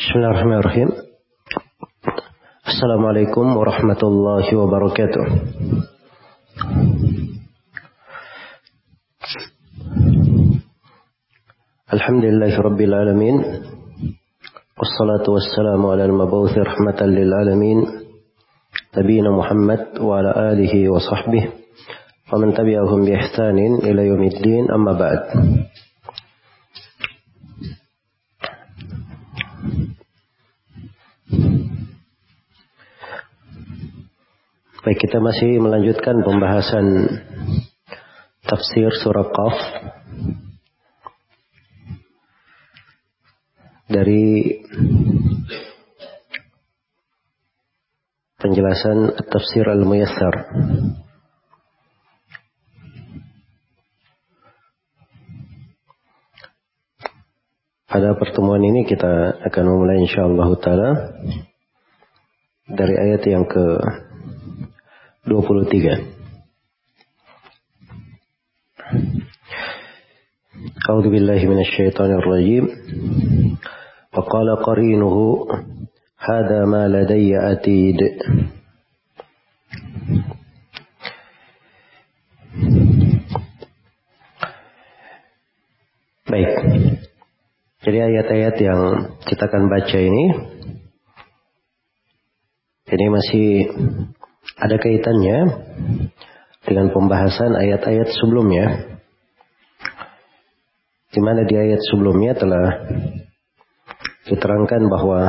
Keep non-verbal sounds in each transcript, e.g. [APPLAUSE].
Bismillahirrahmanirrahim. Assalamualaikum warahmatullahi wabarakatuh. Alhamdulillahi rabbil alamin. Wassalatu wassalamu ala al-mabawthi rahmatan lil alamin. Nabiina Muhammad wa ala alihi wa sahbihi. Wa man tabi'ahum bi ihsanin ila yaumiddin amma ba'd. Baik, kita masih melanjutkan pembahasan tafsir surah Qaf dari penjelasan tafsir al-muyassar. Pada pertemuan ini kita akan memulai insyaallah taala dari ayat yang ke 23. أعوذ بالله من الشيطان الرجيم وقال قرينه هذا ما لدي أتيد Baik. Jadi ayat-ayat yang kita akan baca ini ini masih ada kaitannya dengan pembahasan ayat-ayat sebelumnya. Di mana di ayat sebelumnya telah diterangkan bahwa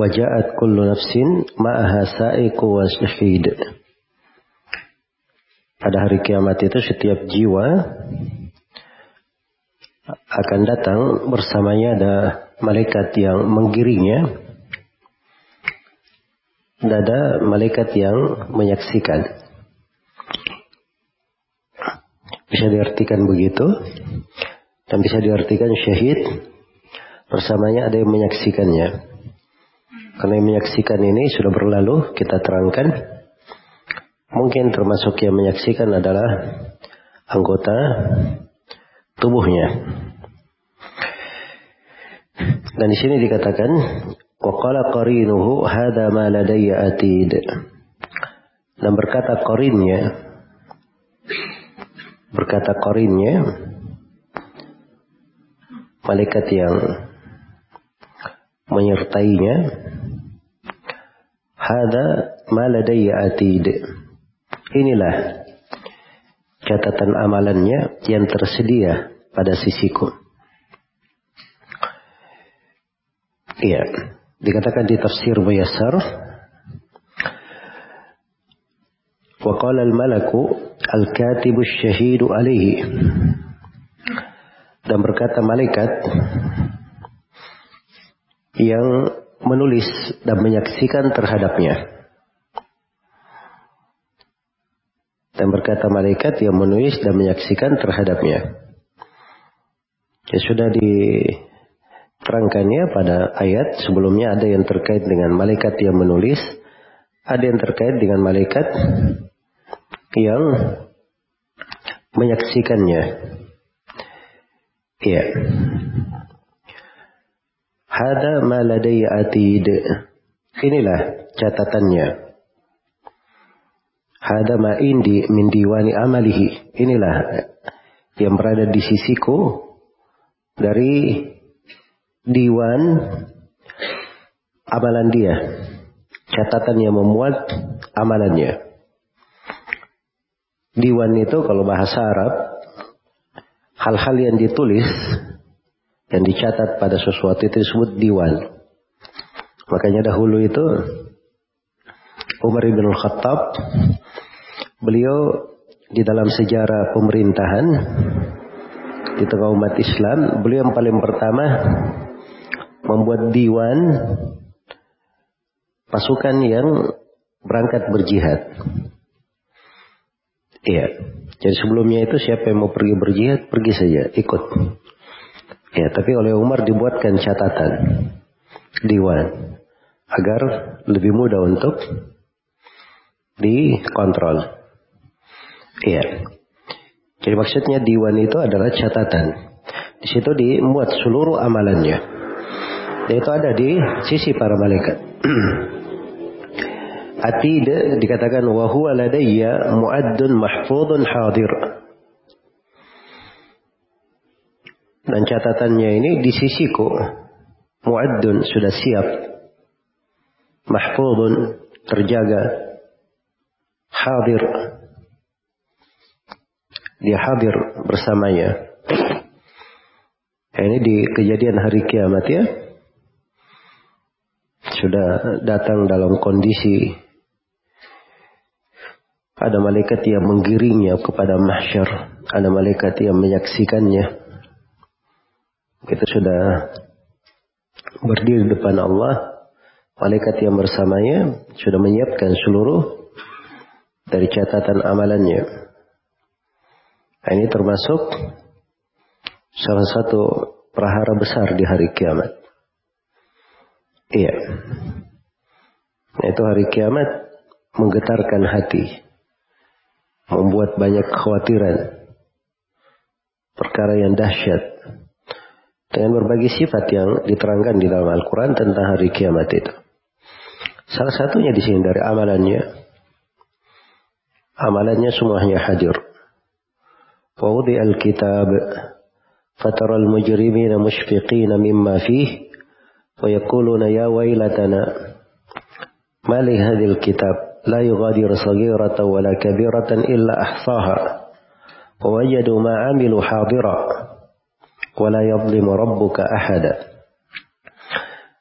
wajahat kullu nafsin ma'aha sa'iqu wa syahid. Pada hari kiamat itu setiap jiwa akan datang bersamanya ada malaikat yang menggiringnya dada malaikat yang menyaksikan. Bisa diartikan begitu. Dan bisa diartikan syahid. Bersamanya ada yang menyaksikannya. Karena yang menyaksikan ini sudah berlalu, kita terangkan. Mungkin termasuk yang menyaksikan adalah anggota tubuhnya. Dan di sini dikatakan Waqala qarinuhu hada ma ladayya atid. Dan berkata qarinnya berkata qarinnya malaikat yang menyertainya hada ma ladayya atid. Inilah catatan amalannya yang tersedia pada sisiku. Iya. Dikatakan di tafsir Muyassar Wa qala al-malaku al-katibu syahidu alaihi dan berkata malaikat yang menulis dan menyaksikan terhadapnya. Dan berkata malaikat yang menulis dan menyaksikan terhadapnya. Ya sudah di terangkannya pada ayat sebelumnya ada yang terkait dengan malaikat yang menulis, ada yang terkait dengan malaikat yang menyaksikannya. Iya. Hada ma ladayya atid. Inilah catatannya. Hada ma indi min diwani amalihi. Inilah yang berada di sisiku dari diwan amalan dia. Catatan yang memuat amalannya. Diwan itu kalau bahasa Arab, hal-hal yang ditulis, yang dicatat pada sesuatu itu disebut diwan. Makanya dahulu itu Umar bin Khattab, beliau di dalam sejarah pemerintahan di tengah umat Islam, beliau yang paling pertama membuat diwan pasukan yang berangkat berjihad. Iya. Jadi sebelumnya itu siapa yang mau pergi berjihad, pergi saja, ikut. Ya, tapi oleh Umar dibuatkan catatan diwan agar lebih mudah untuk dikontrol. Iya. Jadi maksudnya diwan itu adalah catatan. Di situ dimuat seluruh amalannya Itu ada di sisi para malaikat. [CLEARS THROAT] Atid dikatakan wa huwa ladayya mu'addun mahfudun hadir. Dan catatannya ini di sisiku mu'addun sudah siap. Mahfudun terjaga. Hadir. Dia hadir bersamanya. Ini di kejadian hari kiamat ya. Sudah datang dalam kondisi ada malaikat yang menggiringnya kepada mahsyar. Ada malaikat yang menyaksikannya. Kita sudah berdiri depan Allah. Malaikat yang bersamanya sudah menyiapkan seluruh dari catatan amalannya. Nah, ini termasuk salah satu perahara besar di hari kiamat. Iya. Itu hari kiamat menggetarkan hati membuat banyak kekhawatiran, perkara yang dahsyat, dengan berbagai sifat yang diterangkan di dalam Al-Quran tentang hari kiamat itu. Salah satunya di sini dari amalannya, amalannya semuanya hadir. Wawudi al-kitab, fatara al-mujrimina mushfiqina mimma fih, wa yakuluna ya wailatana, mali hadil kitab, لا يغادر صغيرة ولا كبيرة إلا أحصاها ووجدوا ما عملوا حاضرا ولا يظلم ربك أحدا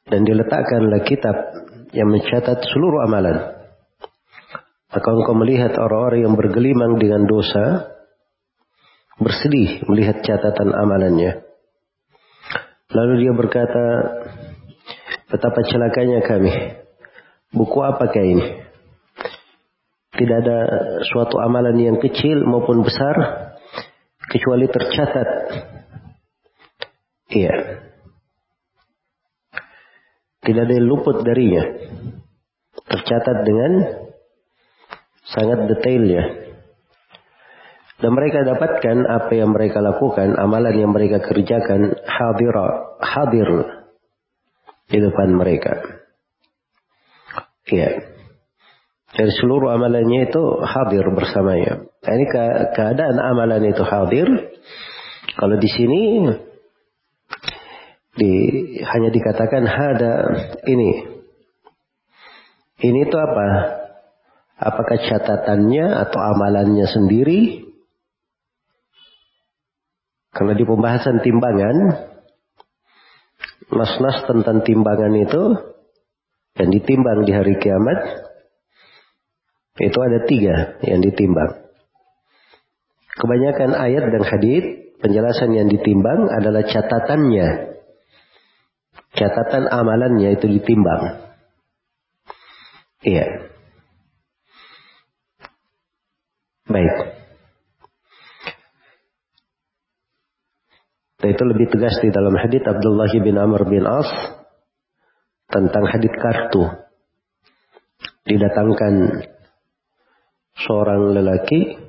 dan diletakkanlah kitab yang mencatat seluruh amalan. Maka engkau melihat orang-orang yang bergelimang dengan dosa, bersedih melihat catatan amalannya. Lalu dia berkata, betapa celakanya kami. Buku apakah ini? Tidak ada suatu amalan yang kecil maupun besar kecuali tercatat. Iya. Tidak ada yang luput darinya. Tercatat dengan sangat detail ya. Dan mereka dapatkan apa yang mereka lakukan, amalan yang mereka kerjakan hadir hadir di depan mereka. Iya. Dari seluruh amalannya itu hadir bersamanya. Ini ke keadaan amalan itu hadir. Kalau di sini di, hanya dikatakan ada ini. Ini itu apa? Apakah catatannya atau amalannya sendiri? Kalau di pembahasan timbangan, nas-nas tentang timbangan itu yang ditimbang di hari kiamat itu ada tiga yang ditimbang. Kebanyakan ayat dan hadis penjelasan yang ditimbang adalah catatannya. Catatan amalannya itu ditimbang. Iya. Baik. Dan itu lebih tegas di dalam hadis Abdullah bin Amr bin As tentang hadis kartu. Didatangkan seorang lelaki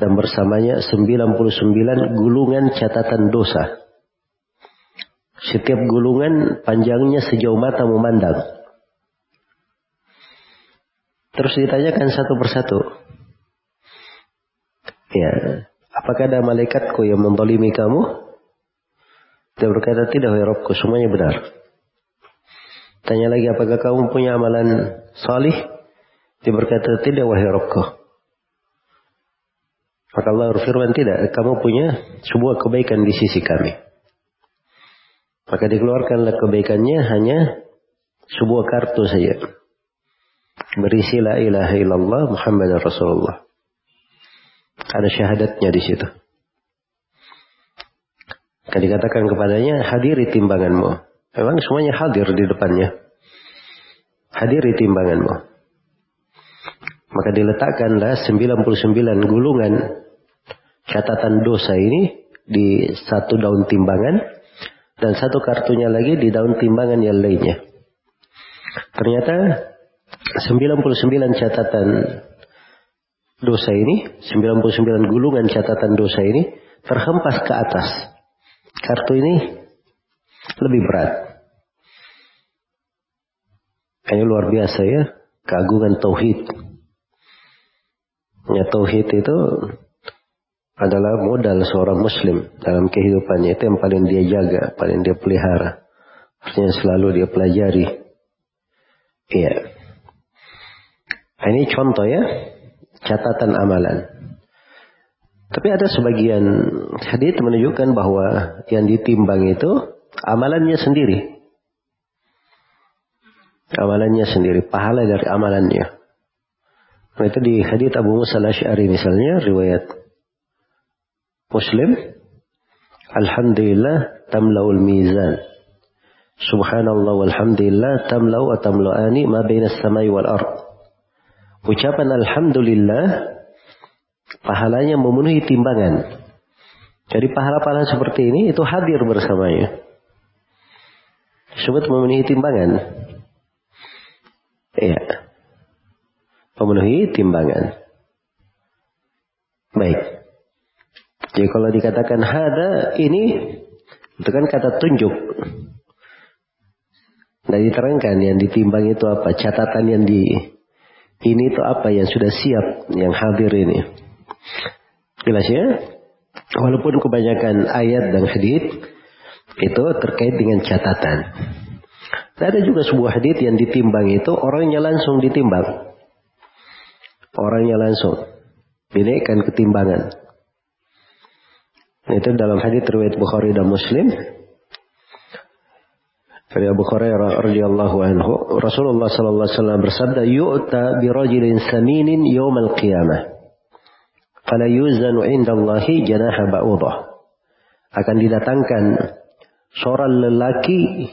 dan bersamanya 99 gulungan catatan dosa. Setiap gulungan panjangnya sejauh mata memandang. Terus ditanyakan satu persatu. Ya, apakah ada malaikatku yang mendolimi kamu? Dia berkata, tidak, ya Robku, semuanya benar. Tanya lagi, apakah kamu punya amalan salih? Dia berkata, tidak wahai Rabbku. Maka Allah berfirman, tidak, kamu punya sebuah kebaikan di sisi kami. Maka dikeluarkanlah kebaikannya hanya sebuah kartu saja. Berisi la ilaha illallah Muhammad Rasulullah. Ada syahadatnya di situ. Akan dikatakan kepadanya, hadiri timbanganmu. Memang semuanya hadir di depannya. Hadiri timbanganmu. Maka diletakkanlah 99 gulungan catatan dosa ini di satu daun timbangan dan satu kartunya lagi di daun timbangan yang lainnya. Ternyata 99 catatan dosa ini, 99 gulungan catatan dosa ini terhempas ke atas. Kartu ini lebih berat. Ini luar biasa ya, keagungan tauhid. Ya tauhid itu adalah modal seorang muslim dalam kehidupannya. Itu yang paling dia jaga, paling dia pelihara. Artinya selalu dia pelajari. Iya. Nah, ini contoh ya, catatan amalan. Tapi ada sebagian hadis menunjukkan bahwa yang ditimbang itu amalannya sendiri. Amalannya sendiri, pahala dari amalannya. Nah, itu di hadis Abu Musa al-Asy'ari misalnya riwayat Muslim, Alhamdulillah tamlaul mizan. Subhanallah walhamdulillah tamlau wa tamla'ani ma bainas samai wal ard. Ucapan Alhamdulillah pahalanya memenuhi timbangan. Jadi pahala-pahala seperti ini itu hadir bersamanya. Disebut memenuhi timbangan. Iya. Memenuhi timbangan. Baik. Jadi kalau dikatakan hada ini itu kan kata tunjuk. Dan diterangkan yang ditimbang itu apa? Catatan yang di ini itu apa yang sudah siap yang hadir ini. Jelas ya? Walaupun kebanyakan ayat dan hadith itu terkait dengan catatan. Dan ada juga sebuah hadith yang ditimbang itu orangnya langsung ditimbang. Orangnya langsung dinaikkan ketimbangan. Itu dalam hadis riwayat Bukhari dan Muslim. Dari Abu Hurairah radhiyallahu anhu, Rasulullah sallallahu alaihi wasallam bersabda, "Yu'ta bi rajulin saminin yawmal qiyamah." Fala yuzanu 'inda Allahi janaha ba'udah. Akan didatangkan seorang lelaki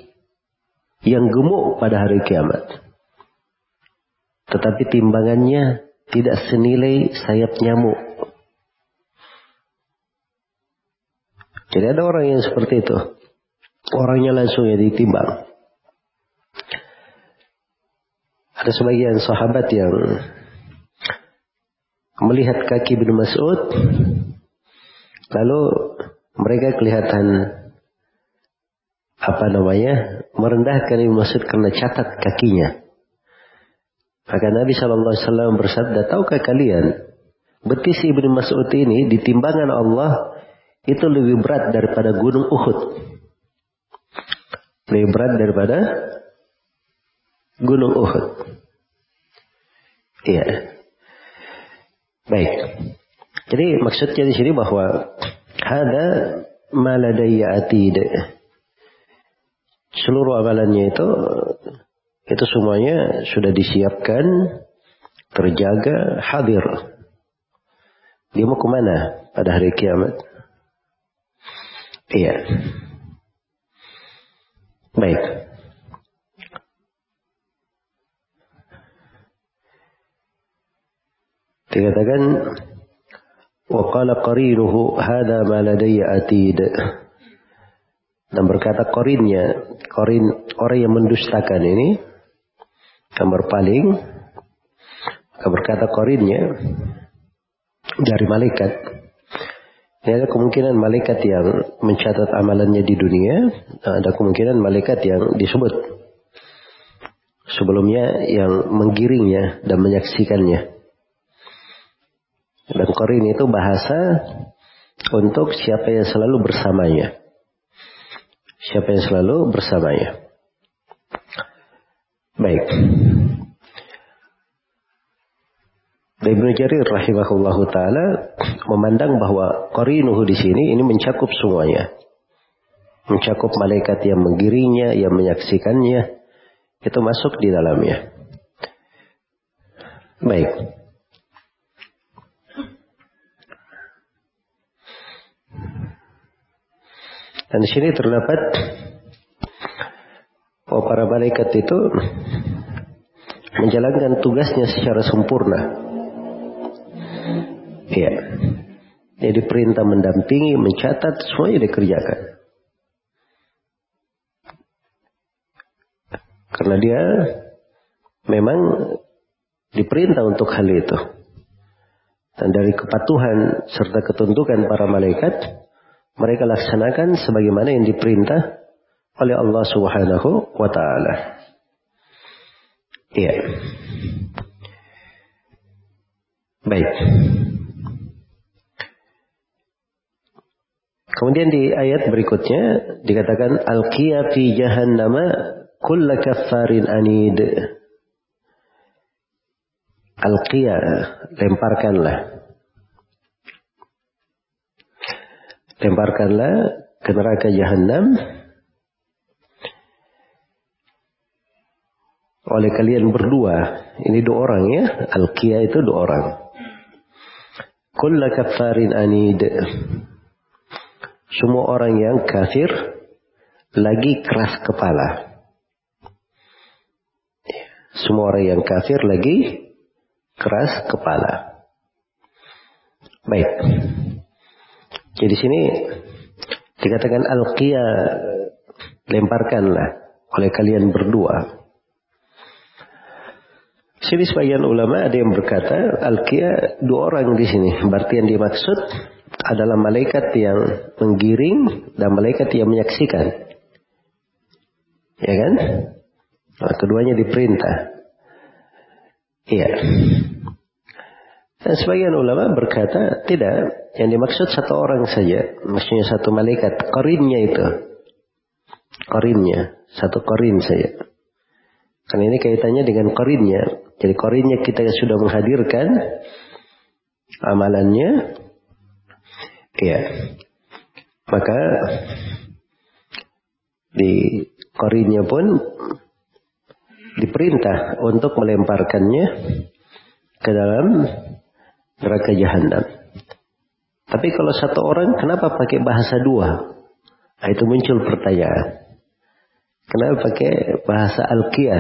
yang gemuk pada hari kiamat. Tetapi timbangannya tidak senilai sayap nyamuk. Jadi ada orang yang seperti itu. Orangnya langsung ya ditimbang. Ada sebagian sahabat yang melihat kaki bin Mas'ud. Lalu mereka kelihatan apa namanya merendahkan Ibnu Mas'ud karena catat kakinya. Maka Nabi Shallallahu Alaihi Wasallam bersabda, tahukah kalian betis Ibnu Mas'ud ini ditimbangan Allah itu lebih berat daripada gunung Uhud. Lebih berat daripada gunung Uhud. Iya. Baik. Jadi maksudnya di sini bahwa ada maladaya atid. Seluruh amalannya itu itu semuanya sudah disiapkan, terjaga, hadir. Dia mau ke mana pada hari kiamat? Iya. Baik. Dikatakan Waqala qarinuhu hada ma ladayya atid. Dan berkata korinnya, korin orang yang mendustakan ini yang berpaling, maka berkata korinnya dari malaikat ini ada kemungkinan malaikat yang mencatat amalannya di dunia, ada kemungkinan malaikat yang disebut sebelumnya yang menggiringnya dan menyaksikannya. Dan korin itu bahasa untuk siapa yang selalu bersamanya. Siapa yang selalu bersamanya. Baik. Ibnu Jarir rahimahullahu taala memandang bahwa qarinuhu di sini ini mencakup semuanya. Mencakup malaikat yang menggirinya, yang menyaksikannya, itu masuk di dalamnya. Baik. Dan di sini terdapat bahwa para malaikat itu menjalankan tugasnya secara sempurna. Iya. Jadi perintah mendampingi, mencatat, semuanya dikerjakan. Karena dia memang diperintah untuk hal itu. Dan dari kepatuhan serta ketuntukan para malaikat, mereka laksanakan sebagaimana yang diperintah oleh Allah Subhanahu wa taala. Iya. Baik. Kemudian di ayat berikutnya dikatakan al-qiya fi jahannama kulla kaffarin anid. Al-qiya lemparkanlah. Lemparkanlah ke neraka jahanam oleh kalian berdua. Ini dua orang ya. Al-Qiyah itu dua orang. Kulla kafarin anid. Semua orang yang kafir lagi keras kepala. Semua orang yang kafir lagi keras kepala. Baik. Jadi sini dikatakan al-qiyah lemparkanlah oleh kalian berdua. Sini sebagian ulama ada yang berkata Al-Qiyah dua orang di sini. Berarti yang dimaksud adalah malaikat yang menggiring dan malaikat yang menyaksikan. Ya kan? Nah, keduanya diperintah. Iya. Dan sebagian ulama berkata tidak. Yang dimaksud satu orang saja. Maksudnya satu malaikat. Korinnya itu. Korinnya. Satu korin saja. Karena ini kaitannya dengan korinnya. Jadi korinnya kita sudah menghadirkan amalannya. Ya. Maka di korinnya pun diperintah untuk melemparkannya ke dalam neraka jahanam. Tapi kalau satu orang kenapa pakai bahasa dua? Nah, itu muncul pertanyaan. Kenapa pakai bahasa Alkia?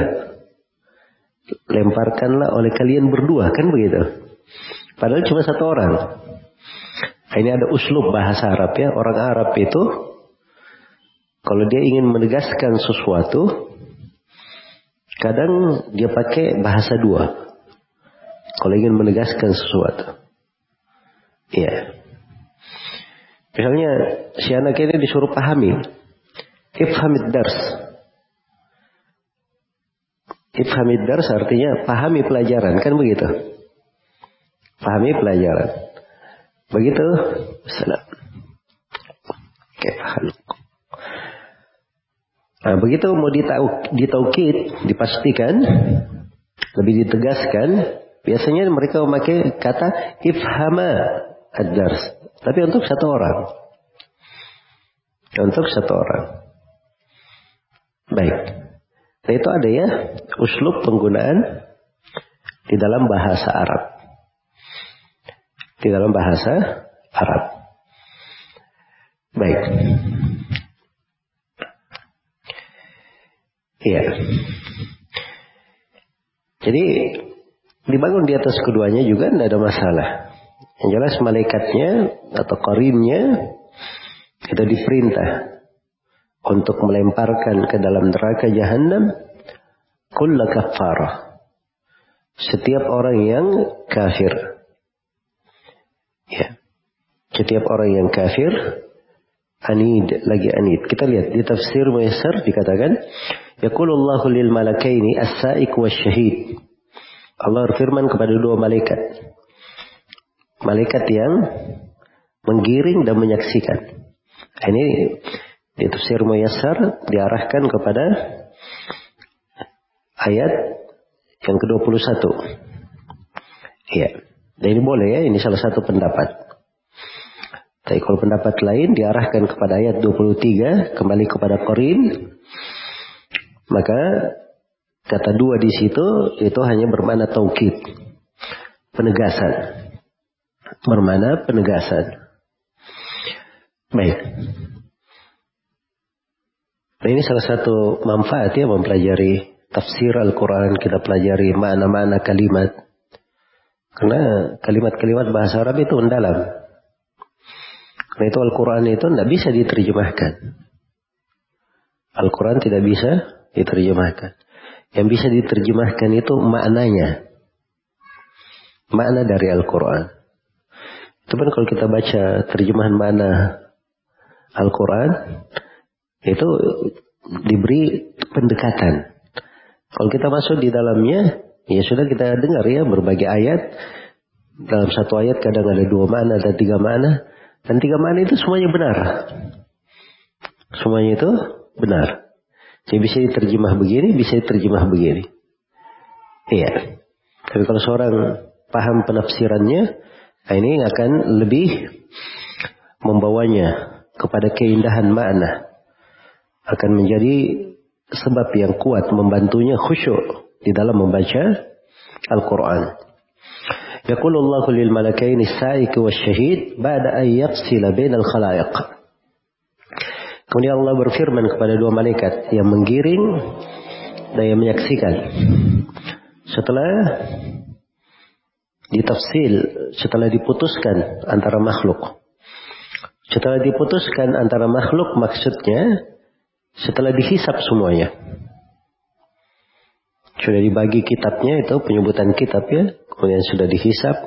Lemparkanlah oleh kalian berdua, kan begitu? Padahal cuma satu orang. Ini ada uslub bahasa Arab ya. Orang Arab itu kalau dia ingin menegaskan sesuatu, kadang dia pakai bahasa dua. Kalau ingin menegaskan sesuatu. Iya. Misalnya si anak ini disuruh pahami. Ifhamid dars. Ifhamid dars artinya pahami pelajaran, kan begitu? Pahami pelajaran. Begitu? Salam. Nah, begitu mau ditau, ditaukid, dipastikan, lebih ditegaskan, biasanya mereka memakai kata ifhama ad-dars. Tapi untuk satu orang. Untuk satu orang. Baik. Nah itu ada ya uslub penggunaan di dalam bahasa Arab. Di dalam bahasa Arab. Baik. Iya. Jadi dibangun di atas keduanya juga tidak ada masalah. Yang jelas malaikatnya atau korinnya itu diperintah untuk melemparkan ke dalam neraka jahanam kulla kafarah setiap orang yang kafir setiap orang yang kafir anid lagi anid kita lihat di tafsir Muyassar dikatakan yaqulullahu lil malakaini as-sa'iq wasyahid Allah berfirman kepada dua malaikat malaikat yang menggiring dan menyaksikan ini di tafsir Muyassar diarahkan kepada ayat yang ke-21. Iya. Dan ini boleh ya, ini salah satu pendapat. Tapi kalau pendapat lain diarahkan kepada ayat 23, kembali kepada Korin, maka kata dua di situ itu hanya bermana taukid, penegasan. Bermana penegasan. Baik. Nah ini salah satu manfaat ya mempelajari tafsir Al-Quran, kita pelajari mana-mana kalimat. Karena kalimat-kalimat bahasa Arab itu mendalam. Karena itu Al-Quran itu tidak bisa diterjemahkan. Al-Quran tidak bisa diterjemahkan. Yang bisa diterjemahkan itu maknanya. Makna dari Al-Quran. Itu kan kalau kita baca terjemahan mana Al-Quran, itu diberi pendekatan. Kalau kita masuk di dalamnya, ya sudah kita dengar ya berbagai ayat. Dalam satu ayat kadang ada dua makna, ada tiga makna. Dan tiga makna itu semuanya benar. Semuanya itu benar. Jadi bisa diterjemah begini, bisa diterjemah begini. Iya. Tapi kalau seorang paham penafsirannya, nah ini akan lebih membawanya kepada keindahan makna. Akan menjadi sebab yang kuat membantunya khusyuk di dalam membaca Al-Quran. يقول الله للملكين السائق والشهيد بعد أن يفصل بين الخلائق Kemudian Allah berfirman kepada dua malaikat yang menggiring dan yang menyaksikan. Setelah ditafsil, setelah diputuskan antara makhluk. Setelah diputuskan antara makhluk maksudnya setelah dihisap semuanya. Sudah dibagi kitabnya itu penyebutan kitab ya. Kemudian sudah dihisap.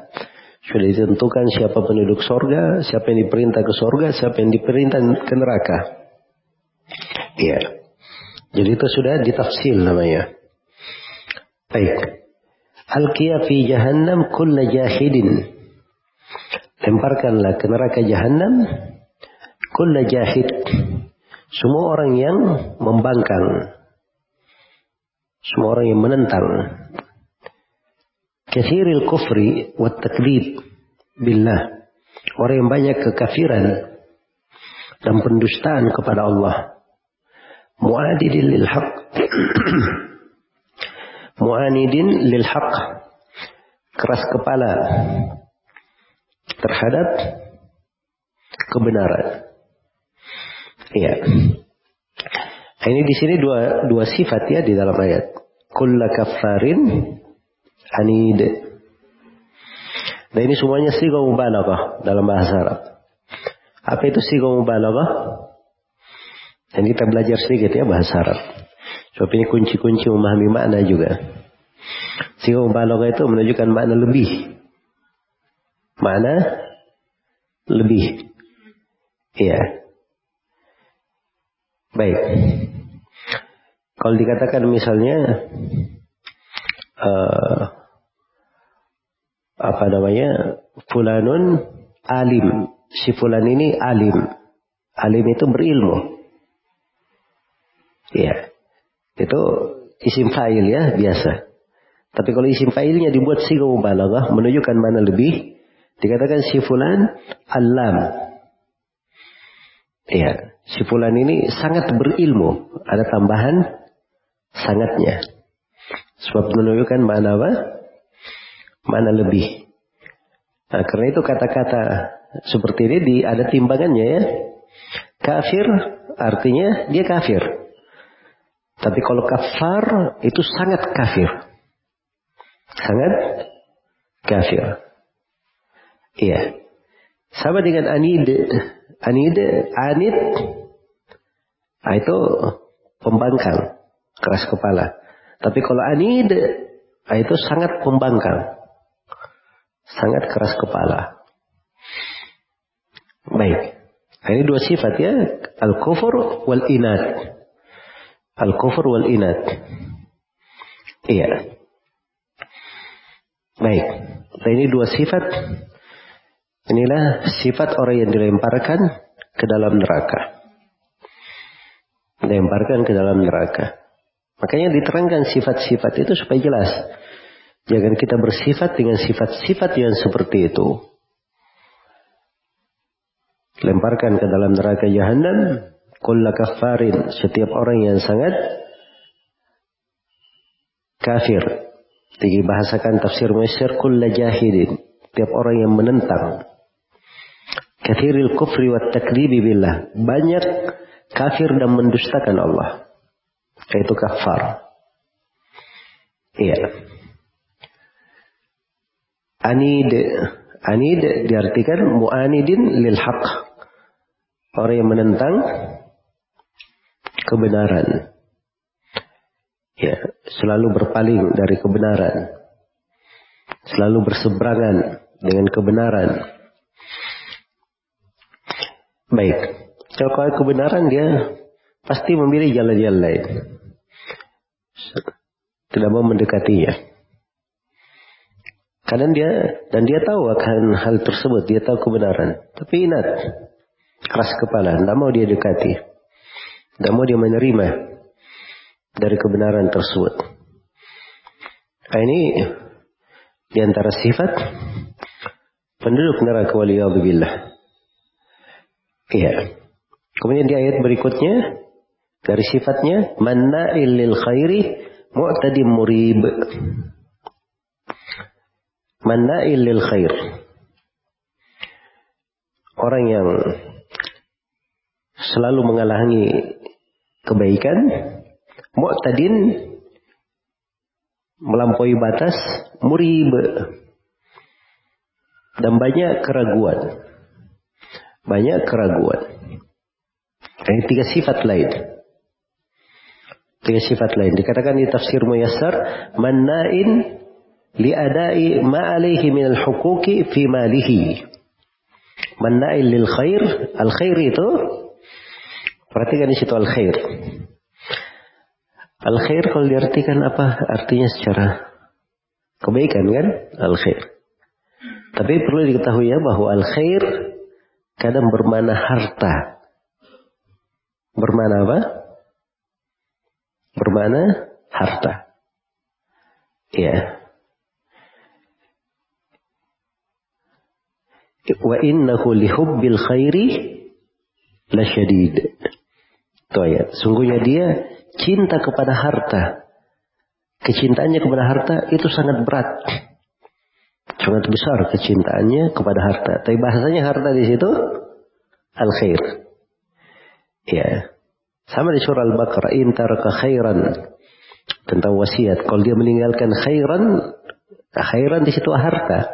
Sudah ditentukan siapa penduduk sorga, siapa yang diperintah ke sorga, siapa yang diperintah ke neraka. Iya. Jadi itu sudah ditafsil namanya. Baik. Alqiya fi jahannam kulla jahidin. Lemparkanlah ke neraka jahannam kulla jahid semua orang yang membangkang. Semua orang yang menentang. Kathiril kufri wa taklid billah. Orang yang banyak kekafiran dan pendustaan kepada Allah. Mu'adidin lil haq. [CLEARS THROAT] Mu'anidin lil haq. Keras kepala terhadap kebenaran. Iya. Ini di sini dua dua sifat ya di dalam ayat. Kulla kafarin anid. Nah ini semuanya siga mubalaghah dalam bahasa Arab. Apa itu siga mubalaghah? Dan kita belajar sedikit ya bahasa Arab. Sebab ini kunci-kunci memahami makna juga. Siga mubalaghah itu menunjukkan makna lebih. Makna lebih. Iya. Baik. Kalau dikatakan misalnya uh, apa namanya fulanun alim, si fulan ini alim, alim itu berilmu. Iya, itu isim fa'il ya biasa. Tapi kalau isim fa'ilnya dibuat siga mubalaghah menunjukkan mana lebih, dikatakan si fulan alam. Iya, si fulan ini sangat berilmu. Ada tambahan sangatnya. Sebab menunjukkan mana apa? Mana lebih. Nah, karena itu kata-kata seperti ini di, ada timbangannya ya. Kafir artinya dia kafir. Tapi kalau kafar itu sangat kafir. Sangat kafir. Iya. Sama dengan anid. Anid, anid Nah, itu pembangkang, keras kepala. Tapi kalau anid, nah, itu sangat pembangkang. Sangat keras kepala. Baik. Nah, ini dua sifat ya. Al-kufur wal inat. Al-kufur wal inat. Iya. Baik. Nah, ini dua sifat. Inilah sifat orang yang dilemparkan ke dalam neraka lemparkan ke dalam neraka. Makanya diterangkan sifat-sifat itu supaya jelas. Jangan kita bersifat dengan sifat-sifat yang seperti itu. Lemparkan ke dalam neraka jahanam. Kulla kafarin. Setiap orang yang sangat kafir. Dibahasakan tafsir Mesir. Kulla jahidin. Setiap orang yang menentang. Kathiril kufri wa taklibi billah. Banyak kafir dan mendustakan Allah. Yaitu kafar. Iya. Anid. Anid diartikan mu'anidin lil haq. Orang yang menentang kebenaran. Ya, selalu berpaling dari kebenaran. Selalu berseberangan dengan kebenaran. Baik. Kalau kebenaran dia pasti memilih jalan-jalan lain. Tidak mau mendekatinya. Karena dia dan dia tahu akan hal tersebut, dia tahu kebenaran. Tapi ingat, keras kepala, tidak mau dia dekati, tidak mau dia menerima dari kebenaran tersebut. Nah, ini di antara sifat penduduk neraka waliyadzubillah. Iya. Kemudian di ayat berikutnya dari sifatnya manna'il lil khairi mu'tadim murib. Manna'il lil khair. Orang yang selalu menghalangi kebaikan, mu'tadin melampaui batas, murib dan banyak keraguan. Banyak keraguan. Ini tiga sifat lain. Tiga sifat lain. Dikatakan di tafsir Muyassar, manna'in li'adai ma alaihi min al-huquqi fi malihi. Manna'il lil khair, al khair itu perhatikan di situ al khair. Al khair kalau diartikan apa artinya secara kebaikan kan? Al khair. Tapi perlu diketahui ya bahwa al khair kadang bermana harta. Bermana apa? Bermana harta. Ya. Wa innahu lihubbil khairi lasyadid. Itu ayat. Sungguhnya dia cinta kepada harta. Kecintaannya kepada harta itu sangat berat. Sangat besar kecintaannya kepada harta. Tapi bahasanya harta di situ al khair. Ya. Sama di surah Al-Baqarah, in taraka khairan tentang wasiat. Kalau dia meninggalkan khairan, khairan di situ harta.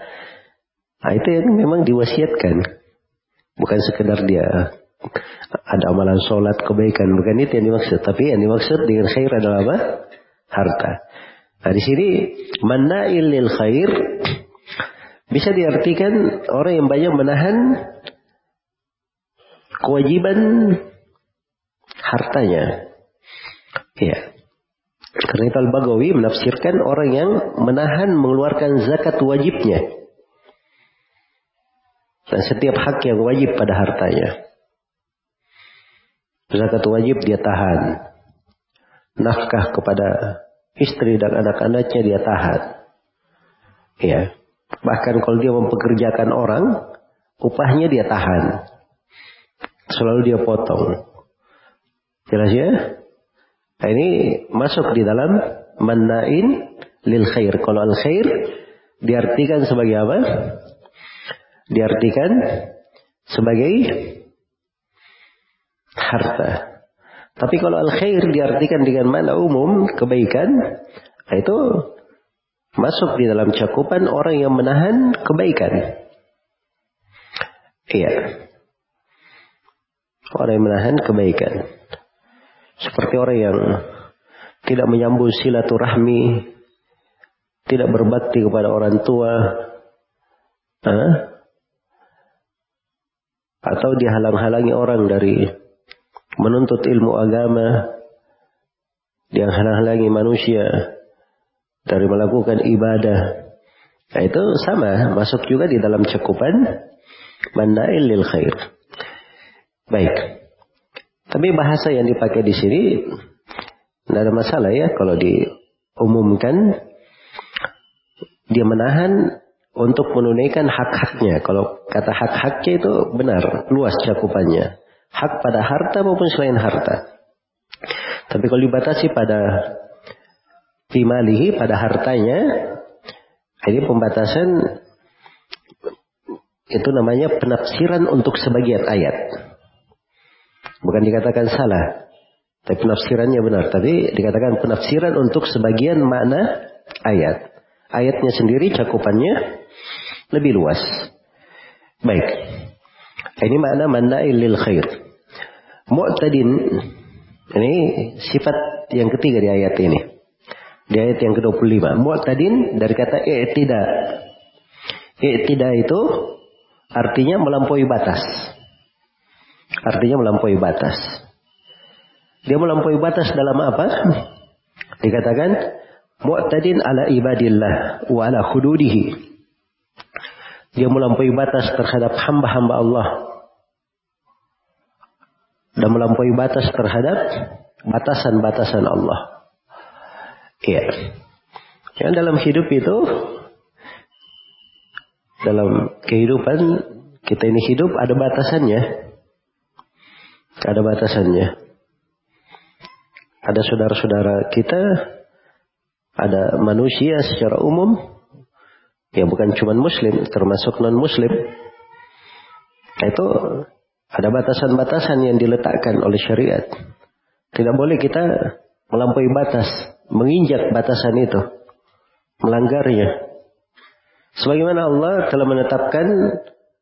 Nah, itu yang memang diwasiatkan. Bukan sekedar dia ada amalan sholat kebaikan. Bukan itu yang dimaksud. Tapi yang dimaksud dengan khair adalah apa? Harta. Nah di sini mana lil khair bisa diartikan orang yang banyak menahan kewajiban hartanya. Ya. Karena itu Al-Bagawi menafsirkan orang yang menahan mengeluarkan zakat wajibnya. Dan setiap hak yang wajib pada hartanya. Zakat wajib dia tahan. Nafkah kepada istri dan anak-anaknya dia tahan. Ya. Bahkan kalau dia mempekerjakan orang, upahnya dia tahan. Selalu dia potong. Jelas ya? Nah, ini masuk di dalam manain lil khair. Kalau al khair diartikan sebagai apa? Diartikan sebagai harta. Tapi kalau al-khair diartikan dengan mana umum, kebaikan, itu masuk di dalam cakupan orang yang menahan kebaikan. Iya. Orang yang menahan kebaikan. Seperti orang yang tidak menyambut silaturahmi, tidak berbakti kepada orang tua, eh? Atau dihalang-halangi orang dari menuntut ilmu agama, dihalang-halangi manusia dari melakukan ibadah. Nah itu sama, masuk juga di dalam cakupan mandail lil khair. Baik. Tapi bahasa yang dipakai di sini tidak ada masalah ya kalau diumumkan dia menahan untuk menunaikan hak-haknya. Kalau kata hak-haknya itu benar, luas cakupannya. Hak pada harta maupun selain harta. Tapi kalau dibatasi pada timalihi, pada hartanya, ini pembatasan itu namanya penafsiran untuk sebagian ayat. Bukan dikatakan salah, tapi penafsirannya benar. Tapi dikatakan penafsiran untuk sebagian makna ayat. Ayatnya sendiri cakupannya lebih luas. Baik. Ini makna mannail lil khair. Mu'tadin ini sifat yang ketiga di ayat ini. Di ayat yang ke-25. Mu'tadin dari kata i'tida. I'tida itu artinya melampaui batas. Artinya melampaui batas. Dia melampaui batas dalam apa? Dikatakan mu'tadin ala ibadillah wa ala hududihi. Dia melampaui batas terhadap hamba-hamba Allah. Dan melampaui batas terhadap batasan-batasan Allah. Iya. Yang dalam hidup itu, dalam kehidupan kita ini hidup ada batasannya. Ada batasannya. Ada saudara-saudara kita, ada manusia secara umum, ya bukan cuma muslim, termasuk non-muslim. Itu ada batasan-batasan yang diletakkan oleh syariat. Tidak boleh kita melampaui batas, menginjak batasan itu, melanggarnya. Sebagaimana Allah telah menetapkan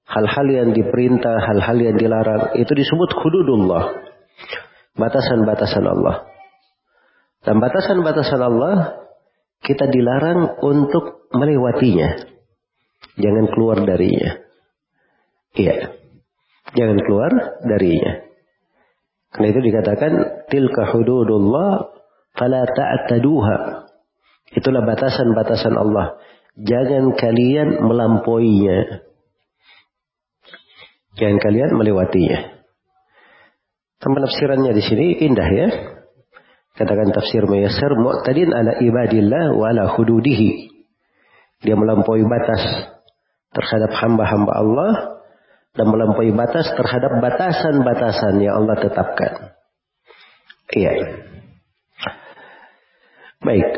hal-hal yang diperintah, hal-hal yang dilarang, itu disebut hududullah. Batasan-batasan Allah. Dan batasan-batasan Allah kita dilarang untuk melewatinya. Jangan keluar darinya. Iya. Jangan keluar darinya. Karena itu dikatakan tilka hududullah fala ta'taduha. Itulah batasan-batasan Allah. Jangan kalian melampauinya. Jangan kalian melewatinya. Penafsirannya di sini indah ya. Katakan tafsir Mayassar mu'tadin ala ibadillah wa ala hududihi. Dia melampaui batas terhadap hamba-hamba Allah dan melampaui batas terhadap batasan-batasan yang Allah tetapkan. Iya. Baik.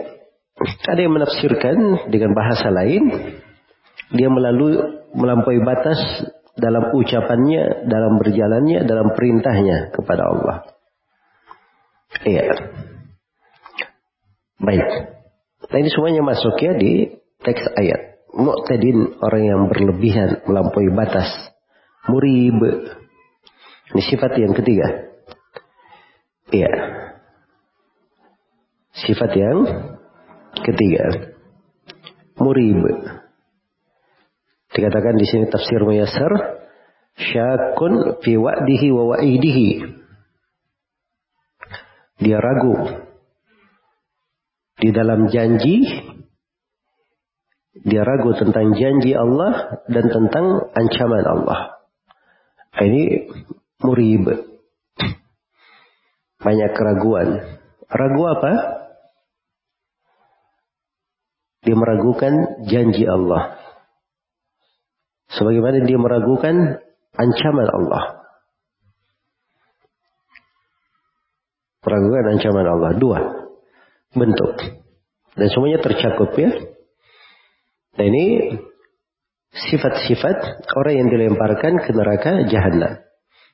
Ada yang menafsirkan dengan bahasa lain, dia melalui melampaui batas dalam ucapannya, dalam berjalannya, dalam perintahnya kepada Allah. Iya. Baik. Nah ini semuanya masuk ya di teks ayat. Mu'tadin orang yang berlebihan melampaui batas. Murib. Ini sifat yang ketiga. Iya. Sifat yang ketiga. Murib. Dikatakan di sini tafsir Muyassar. Syakun fi wa'dihi wa wa'idihi. Dia ragu di dalam janji dia ragu tentang janji Allah dan tentang ancaman Allah. Ini murib. Banyak keraguan. Ragu apa? Dia meragukan janji Allah. Sebagaimana dia meragukan ancaman Allah. Meragukan ancaman Allah. Dua bentuk. Dan semuanya tercakup ya. Nah ini sifat-sifat orang yang dilemparkan ke neraka jahanam.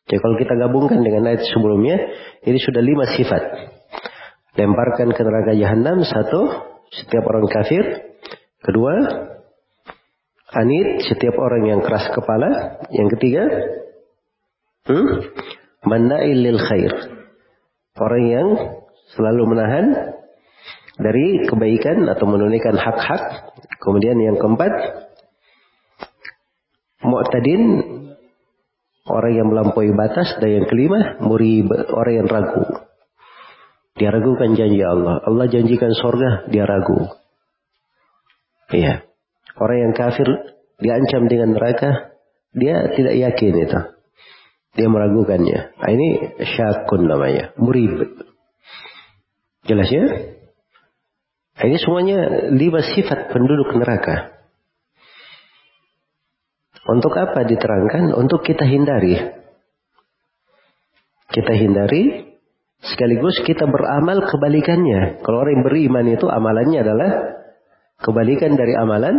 Jadi kalau kita gabungkan dengan ayat sebelumnya, ini sudah lima sifat. Lemparkan ke neraka jahanam satu, setiap orang kafir. Kedua, anit, setiap orang yang keras kepala. Yang ketiga, hmm, mana'il lil khair. Orang yang selalu menahan dari kebaikan atau menunaikan hak-hak. Kemudian yang keempat, mu'tadin, orang yang melampaui batas. Dan yang kelima, murib, orang yang ragu. Dia ragukan janji Allah. Allah janjikan sorga, dia ragu. Iya. Orang yang kafir diancam dengan neraka, dia tidak yakin itu. Dia meragukannya. Nah, ini syakun namanya. Murib. Jelas ya? Ini semuanya lima sifat penduduk neraka. Untuk apa diterangkan? Untuk kita hindari. Kita hindari sekaligus kita beramal kebalikannya. Kalau orang yang beriman itu amalannya adalah kebalikan dari amalan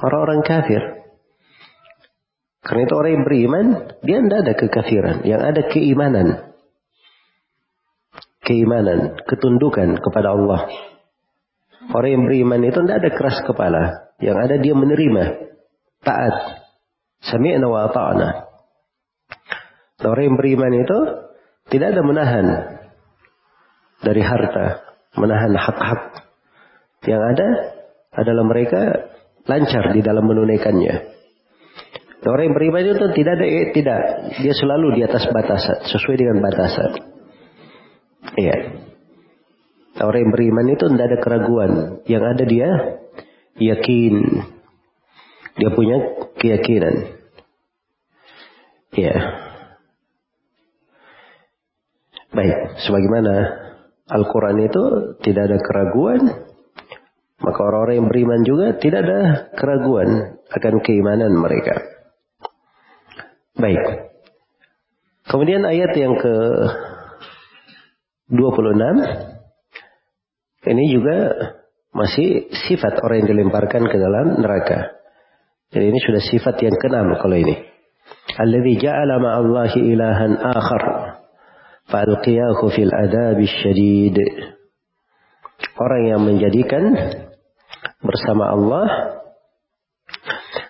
orang-orang kafir. Karena itu orang yang beriman, dia tidak ada kekafiran. Yang ada keimanan. Keimanan, ketundukan kepada Allah. Orang yang beriman itu tidak ada keras kepala. Yang ada dia menerima. Taat. Sami'na wa ta'ana. Orang yang beriman itu tidak ada menahan dari harta. Menahan hak-hak. Yang ada adalah mereka lancar di dalam menunaikannya. Orang yang beriman itu tidak ada eh, tidak. Dia selalu di atas batasan. Sesuai dengan batasan. Iya. Orang yang beriman itu tidak ada keraguan. Yang ada dia yakin. Dia punya keyakinan. Iya. Baik, sebagaimana Al-Quran itu tidak ada keraguan, maka orang-orang yang beriman juga tidak ada keraguan akan keimanan mereka. Baik. Kemudian ayat yang ke 26 ini juga masih sifat orang yang dilemparkan ke dalam neraka. Jadi ini sudah sifat yang keenam kalau ini. Alladhi ja'ala ma'allahi ilahan akhar fa'alqiyahu fil adabi syadid. Orang yang menjadikan bersama Allah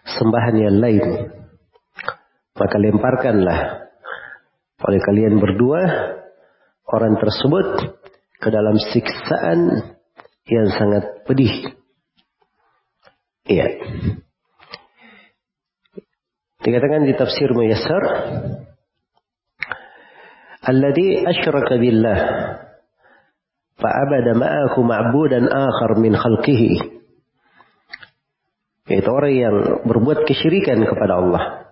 sembahan yang lain. Maka lemparkanlah oleh kalian berdua orang tersebut ke dalam siksaan yang sangat pedih. Iya. Dikatakan di tafsir Muyassar, Alladhi asyraka billah fa'abada ma'ahu ma'budan akhar min khalqihi. Yaitu orang yang berbuat kesyirikan kepada Allah.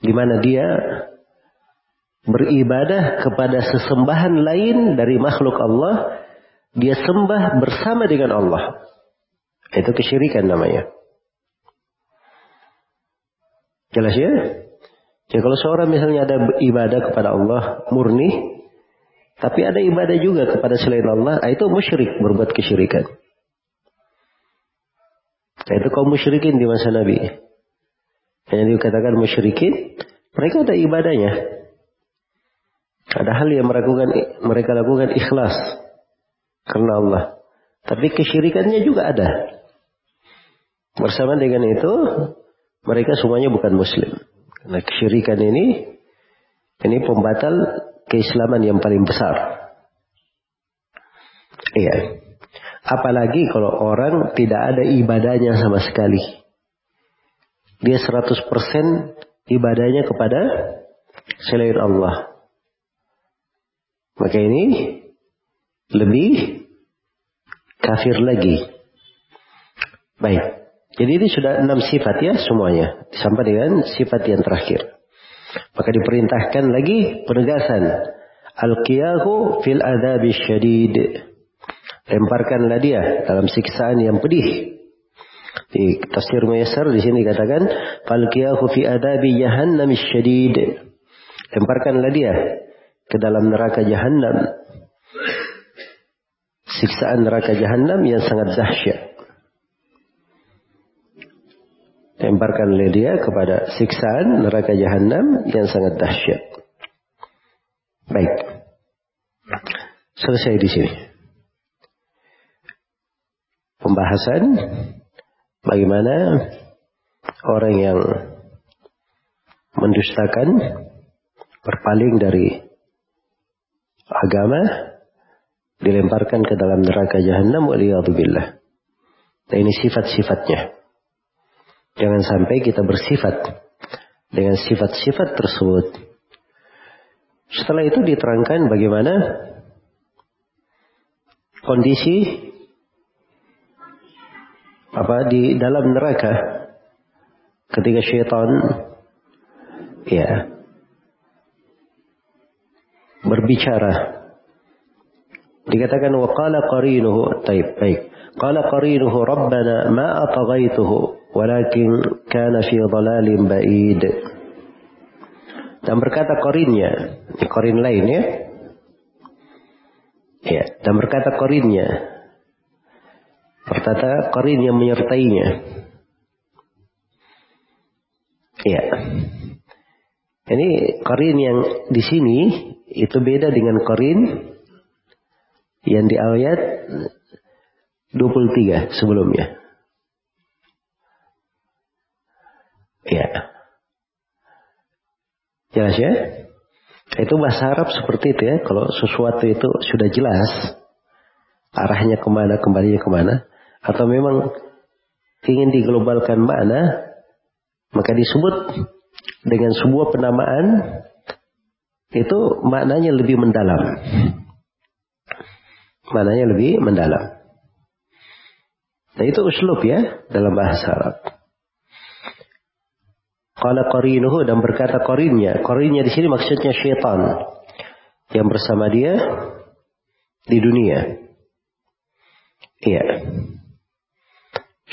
Di mana dia beribadah kepada sesembahan lain dari makhluk Allah, dia sembah bersama dengan Allah. Itu kesyirikan namanya. Jelas ya? Jadi kalau seorang misalnya ada ibadah kepada Allah murni, tapi ada ibadah juga kepada selain Allah, ah, itu musyrik berbuat kesyirikan. Nah, itu kaum musyrikin di masa Nabi. Yang dikatakan musyrikin, mereka ada ibadahnya. Ada hal yang melakukan, mereka lakukan ikhlas karena Allah. Tapi kesyirikannya juga ada. Bersama dengan itu, mereka semuanya bukan muslim. Karena kesyirikan ini, ini pembatal keislaman yang paling besar. Iya. Apalagi kalau orang tidak ada ibadahnya sama sekali. Dia 100% ibadahnya kepada selain Allah. Maka ini lebih kafir lagi. Baik. Jadi ini sudah enam sifat ya semuanya. Sampai dengan sifat yang terakhir. Maka diperintahkan lagi penegasan. Al-qiyahu fil adabi syadid. Lemparkanlah dia dalam siksaan yang pedih. Di tafsir Muyassar di sini katakan fal-qiyahu fi adabi jahannam syadid. Lemparkanlah dia ke dalam neraka jahanam. Siksaan neraka jahanam yang sangat dahsyat. Lemparkan oleh dia kepada siksaan neraka jahanam yang sangat dahsyat. Baik. Selesai di sini. Pembahasan bagaimana orang yang mendustakan berpaling dari agama dilemparkan ke dalam neraka jahanam waliyadzubillah. Nah ini sifat-sifatnya. Jangan sampai kita bersifat dengan sifat-sifat tersebut. Setelah itu diterangkan bagaimana kondisi apa di dalam neraka ketika syaitan ya berbicara. Dikatakan wa qala qarinuhu taib baik. Qala qarinuhu rabbana ma ataghaituhu walakin kana fi dhalalin ba'id. Dan berkata qarinnya, ini qarin lain ya. Ya, dan berkata qarinnya. Berkata qarin yang menyertainya. Ya. Ini qarin yang di sini itu beda dengan korin yang di ayat 23 sebelumnya. Ya. Jelas ya? Itu bahasa Arab seperti itu ya. Kalau sesuatu itu sudah jelas, arahnya ke mana, kembalinya ke mana. Atau memang ingin diglobalkan mana, maka disebut dengan sebuah penamaan itu maknanya lebih mendalam. Maknanya lebih mendalam. Nah itu uslub ya dalam bahasa Arab. Qala qarinuhu dan berkata qarinnya. Qarinnya di sini maksudnya syaitan yang bersama dia di dunia. Iya.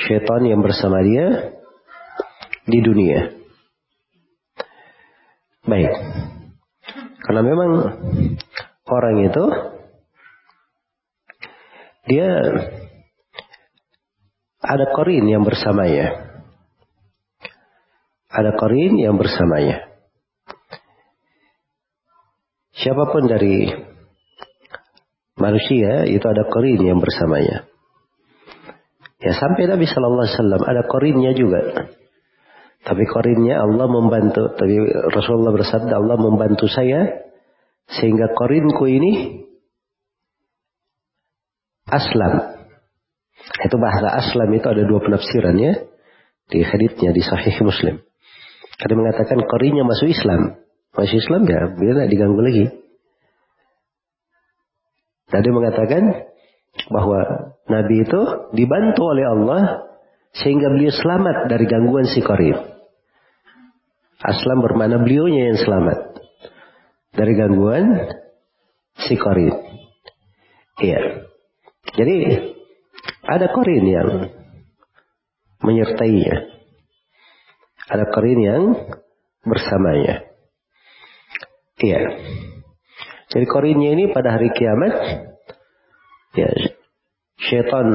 Syaitan yang bersama dia di dunia. Baik. Karena memang orang itu dia ada korin yang bersamanya. Ada korin yang bersamanya. Siapa pun dari manusia itu ada korin yang bersamanya. Ya sampai Nabi Shallallahu Alaihi Wasallam ada korinnya juga. Tapi korinnya Allah membantu. Tapi Rasulullah bersabda Allah membantu saya sehingga korinku ini aslam itu bahasa aslam itu ada dua penafsiran ya. Di haditsnya di sahih muslim. Ada mengatakan korinya masuk Islam. Masuk Islam ya, bila tidak diganggu lagi. Tadi mengatakan bahwa Nabi itu dibantu oleh Allah sehingga beliau selamat dari gangguan si korin. Aslam bermana beliaunya yang selamat dari gangguan si korin. Iya. Jadi ada korin yang menyertainya. Ada korin yang bersamanya. Iya. Jadi korinnya ini pada hari kiamat, ya, syaitan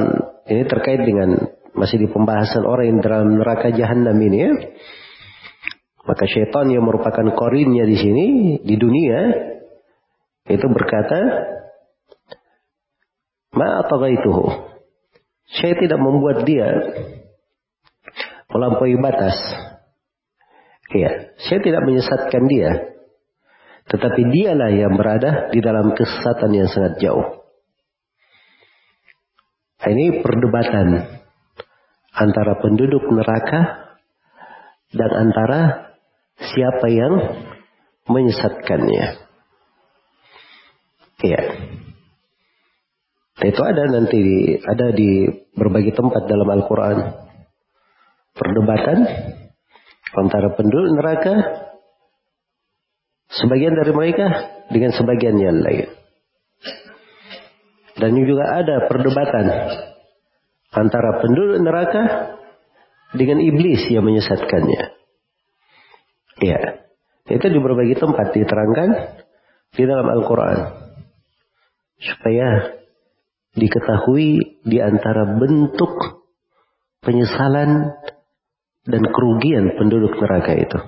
ini terkait dengan masih di pembahasan orang yang dalam neraka jahanam ini ya. Maka syaitan yang merupakan korinnya di sini di dunia itu berkata, "Ma ataghaituhu." Saya tidak membuat dia melampaui batas. Iya, saya tidak menyesatkan dia. Tetapi dialah yang berada di dalam kesesatan yang sangat jauh. Ini perdebatan antara penduduk neraka dan antara siapa yang menyesatkannya. Iya. Itu ada nanti ada di berbagai tempat dalam Al-Quran. Perdebatan antara penduduk neraka sebagian dari mereka dengan sebagian yang lain. Dan juga ada perdebatan antara penduduk neraka dengan iblis yang menyesatkannya. Ya, itu di berbagai tempat diterangkan di dalam Al-Quran. Supaya diketahui di antara bentuk penyesalan dan kerugian penduduk neraka itu.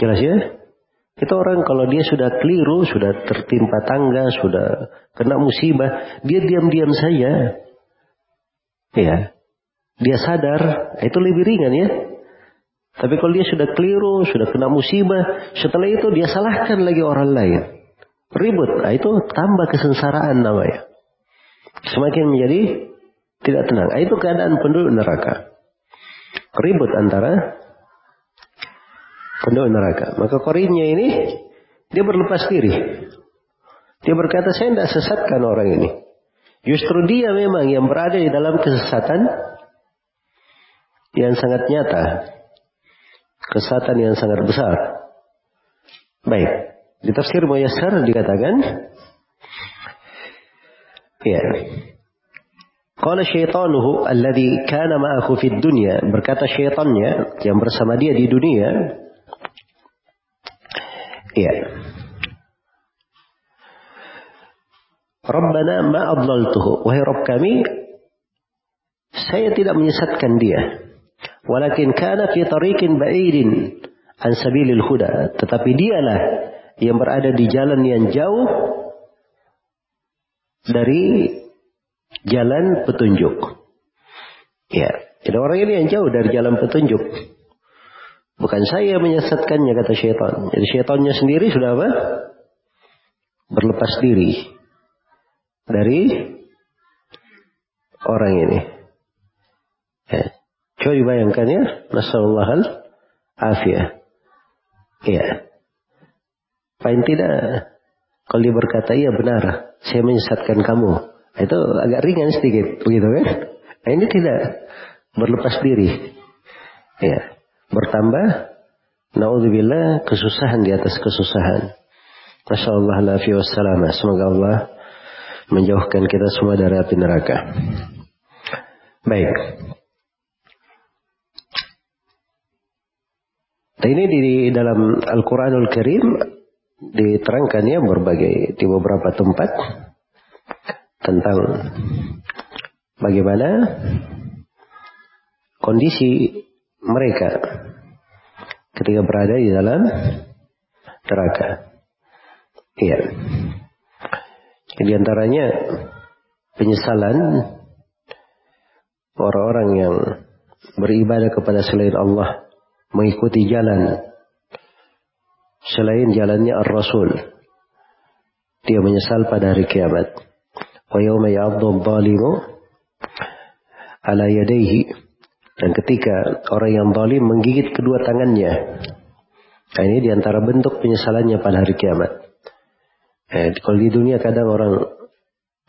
Jelas ya? Itu orang kalau dia sudah keliru, sudah tertimpa tangga, sudah kena musibah, dia diam-diam saja. Ya. Dia sadar, itu lebih ringan ya. Tapi kalau dia sudah keliru, sudah kena musibah, setelah itu dia salahkan lagi orang lain ribut. Nah, itu tambah kesengsaraan namanya. Semakin menjadi tidak tenang. Nah, itu keadaan penduduk neraka. Ribut antara penduduk neraka. Maka korinnya ini dia berlepas diri. Dia berkata saya tidak sesatkan orang ini. Justru dia memang yang berada di dalam kesesatan yang sangat nyata. Kesesatan yang sangat besar. Baik. Di tafsir Muyassar dikatakan ya. Qala syaitanuhu alladhi kana ma'ahu fid dunya berkata syaitannya yang bersama dia di dunia ya. Rabbana ma adlaltuhu wahai Rabb kami saya tidak menyesatkan dia walakin kana fi tariqin ba'idin an sabilil huda tetapi dialah yang berada di jalan yang jauh dari jalan petunjuk. Ya, jadi orang ini yang jauh dari jalan petunjuk. Bukan saya menyesatkannya kata syaitan. Jadi syaitannya sendiri sudah apa? Berlepas diri dari orang ini. Ya. Coba bayangkan ya, Nasallallahu al-afiyah. Ya. Paling tidak, kalau dia berkata, iya benar, saya menyesatkan kamu. Itu agak ringan sedikit, begitu kan? Nah, ini tidak berlepas diri. Ya, bertambah, naudzubillah, kesusahan di atas kesusahan. Masya Allah, wassalamah. Semoga Allah menjauhkan kita semua dari api neraka. Baik. Nah, ini di dalam Al-Quranul Karim diterangkan ya berbagai di beberapa tempat tentang bagaimana kondisi mereka ketika berada di dalam neraka. Iya. Di antaranya penyesalan orang-orang yang beribadah kepada selain Allah mengikuti jalan selain jalannya Ar-Rasul. Dia menyesal pada hari kiamat. Wa yawma ya'addu dhalimu ala yadayhi dan ketika orang yang zalim menggigit kedua tangannya. Nah, ini di antara bentuk penyesalannya pada hari kiamat. Eh, kalau di dunia kadang orang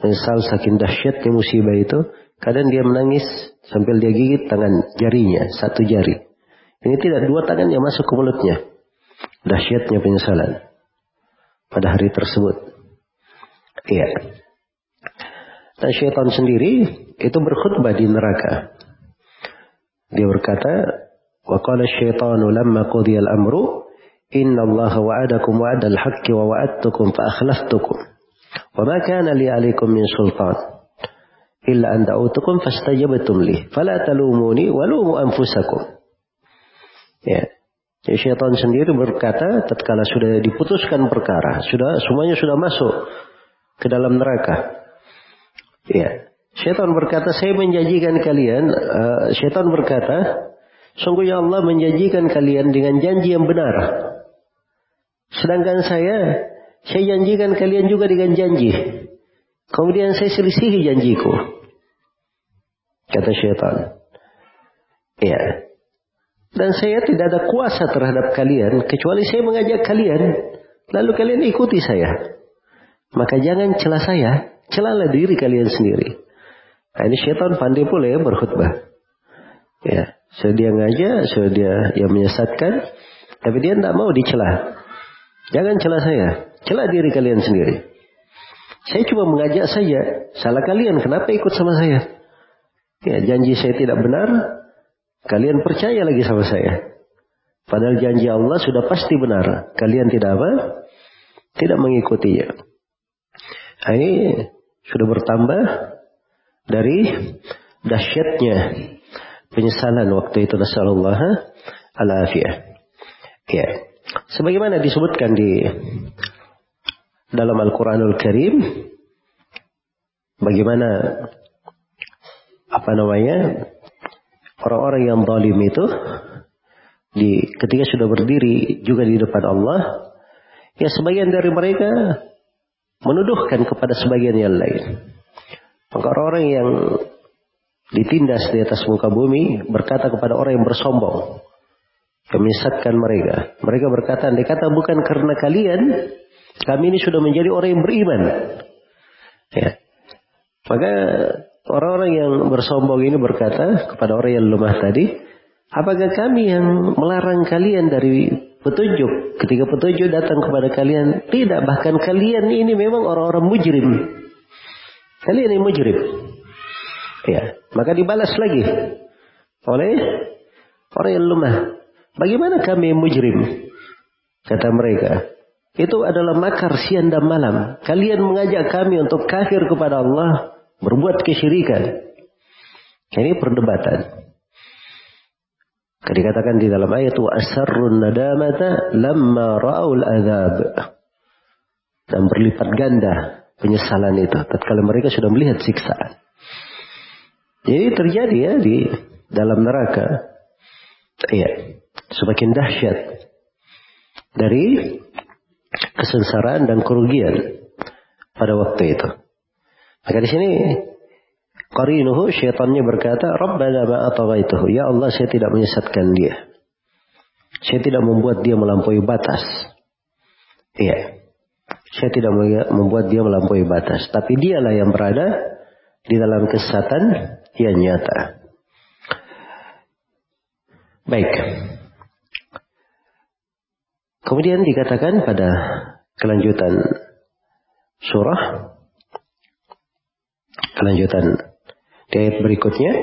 menyesal saking dahsyatnya musibah itu, kadang dia menangis sambil dia gigit tangan jarinya, satu jari. Ini tidak dua tangan yang masuk ke mulutnya. Dahsyatnya penyesalan pada hari tersebut. Iya. Dan syaitan sendiri itu berkhutbah di neraka. Dia berkata, "Wa qala syaitanu lamma qudiyal amru, inna Allah wa'adakum wa'adal haqqi wa wa'adtukum fa akhlaftukum. Wa ma kana li 'alaykum min sultan illa an da'utukum fastajabtum li, fala talumuni wa lumu anfusakum." Ya. Jadi syaitan sendiri berkata tatkala sudah diputuskan perkara, sudah semuanya sudah masuk ke dalam neraka. Ya. Syaitan berkata, saya menjanjikan kalian, uh, syaitan berkata, sungguhnya Allah menjanjikan kalian dengan janji yang benar. Sedangkan saya, saya janjikan kalian juga dengan janji. Kemudian saya selisihi janjiku. Kata syaitan. Ya. Dan saya tidak ada kuasa terhadap kalian. Kecuali saya mengajak kalian. Lalu kalian ikuti saya. Maka jangan celah saya. Celahlah diri kalian sendiri. Nah, ini syaitan pandai pula ya berkhutbah. Ya. So dia ngajak, so dia yang menyesatkan. Tapi dia tidak mau dicelah. Jangan celah saya, celah diri kalian sendiri. Saya cuma mengajak saja, salah kalian kenapa ikut sama saya? Ya, janji saya tidak benar, kalian percaya lagi sama saya. Padahal janji Allah sudah pasti benar. Kalian tidak apa? Tidak mengikutinya. Nah, ini sudah bertambah dari dahsyatnya penyesalan waktu itu Rasulullah al-afiyah. Ya. Sebagaimana disebutkan di dalam Al-Quranul Karim, bagaimana apa namanya orang-orang yang zalim itu di ketika sudah berdiri juga di depan Allah, ya sebagian dari mereka menuduhkan kepada sebagian yang lain. Maka orang-orang yang ditindas di atas muka bumi berkata kepada orang yang bersombong, menyesatkan mereka. Mereka berkata, andai kata bukan karena kalian, kami ini sudah menjadi orang yang beriman. Ya. Maka orang-orang yang bersombong ini berkata kepada orang yang lemah tadi, apakah kami yang melarang kalian dari petunjuk ketika petunjuk datang kepada kalian? Tidak, bahkan kalian ini memang orang-orang mujrim. Kalian ini mujrim. Ya, maka dibalas lagi oleh orang yang lemah. Bagaimana kami mujrim? Kata mereka. Itu adalah makar siang dan malam. Kalian mengajak kami untuk kafir kepada Allah. Berbuat kesyirikan. Ini perdebatan. Dikatakan di dalam ayat asarrun nadamata lamma ra'ul azab. Dan berlipat ganda penyesalan itu tatkala mereka sudah melihat siksaan. Jadi terjadi ya di dalam neraka. Iya semakin dahsyat dari kesengsaraan dan kerugian pada waktu itu. Maka di sini Qarinuhu syaitannya berkata, Rabbana ma ataghaituhu. Ya Allah, saya tidak menyesatkan dia. Saya tidak membuat dia melampaui batas. Iya. Saya tidak membuat dia melampaui batas. Tapi dialah yang berada di dalam kesesatan yang nyata. Baik. Kemudian dikatakan pada kelanjutan surah, kelanjutan di ayat berikutnya,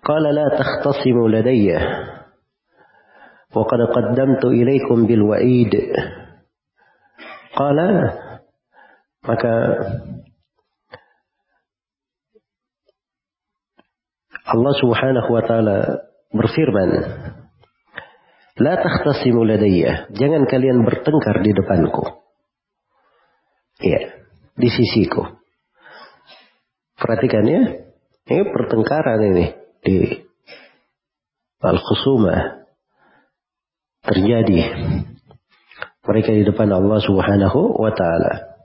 Qala la takhtasimu ladayya wa qad qaddamtu ilaikum bil wa'id. Qala maka Allah Subhanahu wa taala berfirman, "La takhtasimu ladayya." Jangan kalian bertengkar di depanku. Iya, di sisiku. Perhatikan ya. Ini pertengkaran ini di al-khusumah terjadi mereka di depan Allah Subhanahu wa taala.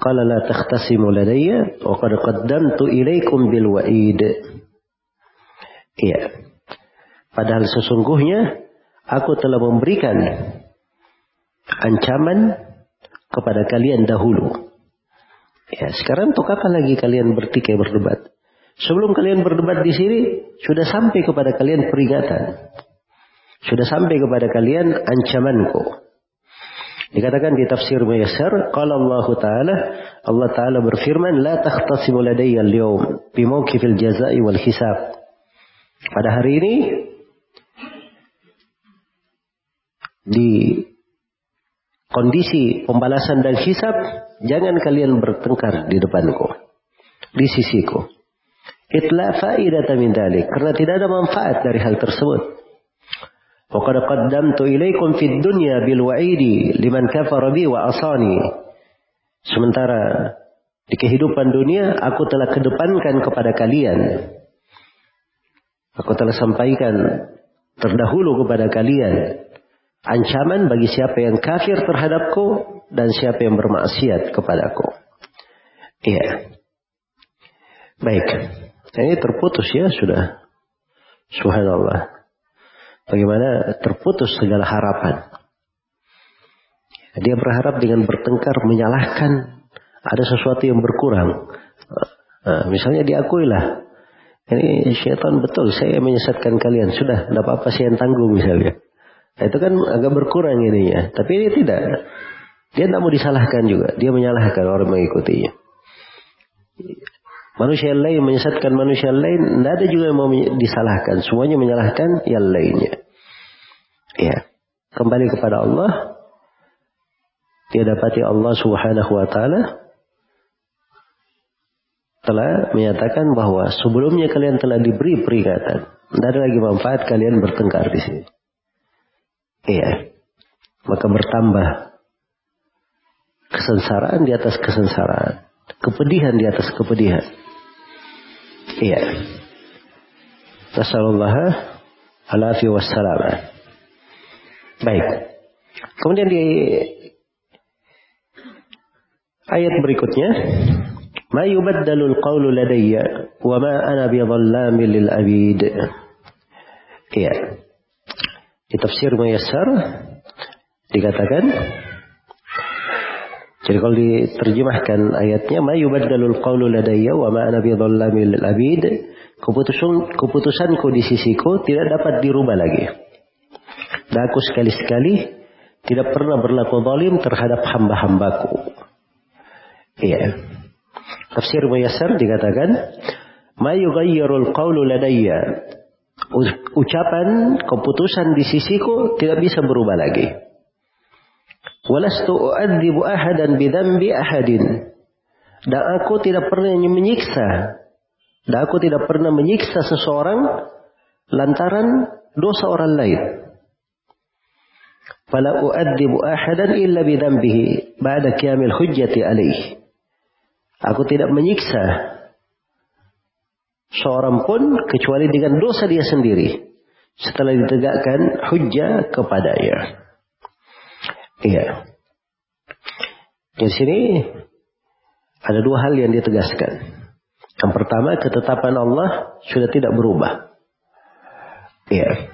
Qala la takhtasimu ladayya wa qad qaddamtu ilaikum bil wa'id. Iya. Padahal sesungguhnya aku telah memberikan ancaman kepada kalian dahulu. Ya, sekarang untuk apa lagi kalian bertikai berdebat? Sebelum kalian berdebat di sini, sudah sampai kepada kalian peringatan. Sudah sampai kepada kalian ancamanku. Dikatakan di tafsir Muyassar, qala Allah Ta'ala, Allah Ta'ala berfirman, la takhtasimu ladayya al-yawm bimawqifil jazai wal hisab. Pada hari ini di kondisi pembalasan dan hisab, jangan kalian bertengkar di depanku, di sisiku. Itla faidata min karena tidak ada manfaat dari hal tersebut. وقد قدمت إليكم في الدنيا بالوعيد liman kafara bi wa asani. Sementara di kehidupan dunia aku telah kedepankan kepada kalian. Aku telah sampaikan terdahulu kepada kalian ancaman bagi siapa yang kafir terhadapku dan siapa yang bermaksiat kepadaku. Iya. Baik. Ini terputus ya sudah. Subhanallah. Bagaimana terputus segala harapan. Dia berharap dengan bertengkar menyalahkan ada sesuatu yang berkurang. Nah, misalnya diakuilah. Ini syaitan betul, saya menyesatkan kalian. Sudah, tidak apa-apa saya yang tanggung misalnya. Nah, itu kan agak berkurang ininya. Tapi ini tidak. Dia tidak mau disalahkan juga. Dia menyalahkan orang mengikutinya. Manusia yang lain menyesatkan manusia lain, tidak ada juga yang mau disalahkan. Semuanya menyalahkan yang lainnya. Ya, kembali kepada Allah. Dia dapati Allah Subhanahu wa taala telah menyatakan bahwa sebelumnya kalian telah diberi peringatan. Tidak ada lagi manfaat kalian bertengkar di sini. Iya. Maka bertambah kesengsaraan di atas kesengsaraan. Kepedihan di atas kepedihan. Iya. Nasallallahu alafi wassalamah. Baik. Kemudian di ayat berikutnya, "Ma yubaddalul qawlu ladayya wa ma ana bidhallamin lil abid." Iya. Di tafsir Muyassar dikatakan jadi kalau diterjemahkan ayatnya, "Ma yubaddalul qawlu ladayya wa ma ana bidhallamin lil abid." Keputusan keputusanku di sisiku tidak dapat dirubah lagi. Dan aku sekali-sekali tidak pernah berlaku zalim terhadap hamba-hambaku. Iya. Tafsir Muyassar dikatakan, "Ma yughayyirul qawlu ladayya." Ucapan keputusan di sisiku tidak bisa berubah lagi. Walastu u'adzibu ahadan bidambi ahadin. Dan aku tidak pernah menyiksa. Dan aku tidak pernah menyiksa seseorang lantaran dosa orang lain. Fala u'adzibu ahadan illa bidambihi ba'da kiamil hujjati alaih. Aku tidak menyiksa seorang pun kecuali dengan dosa dia sendiri setelah ditegakkan hujjah kepadanya. Iya. Di sini ada dua hal yang ditegaskan. Yang pertama, ketetapan Allah sudah tidak berubah. Iya.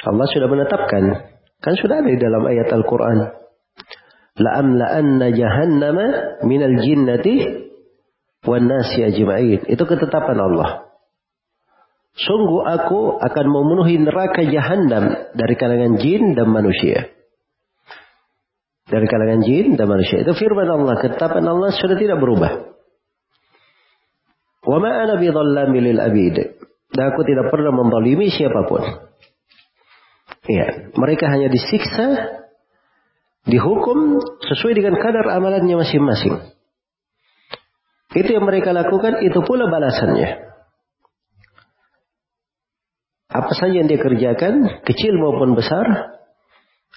Allah sudah menetapkan Kan sudah ada di dalam ayat Al-Quran. La'amla'anna jahannama minal jinnati wan nasi ajma'in. Itu ketetapan Allah. Sungguh aku akan memenuhi neraka jahanam dari kalangan jin dan manusia. Dari kalangan jin dan manusia. Itu firman Allah. Ketetapan Allah sudah tidak berubah. Wa ma ana lil abid. Dan aku tidak pernah membalimi siapa pun. Iya, mereka hanya disiksa, dihukum sesuai dengan kadar amalannya masing-masing. Itu yang mereka lakukan, itu pula balasannya. Apa saja yang dia kerjakan, kecil maupun besar,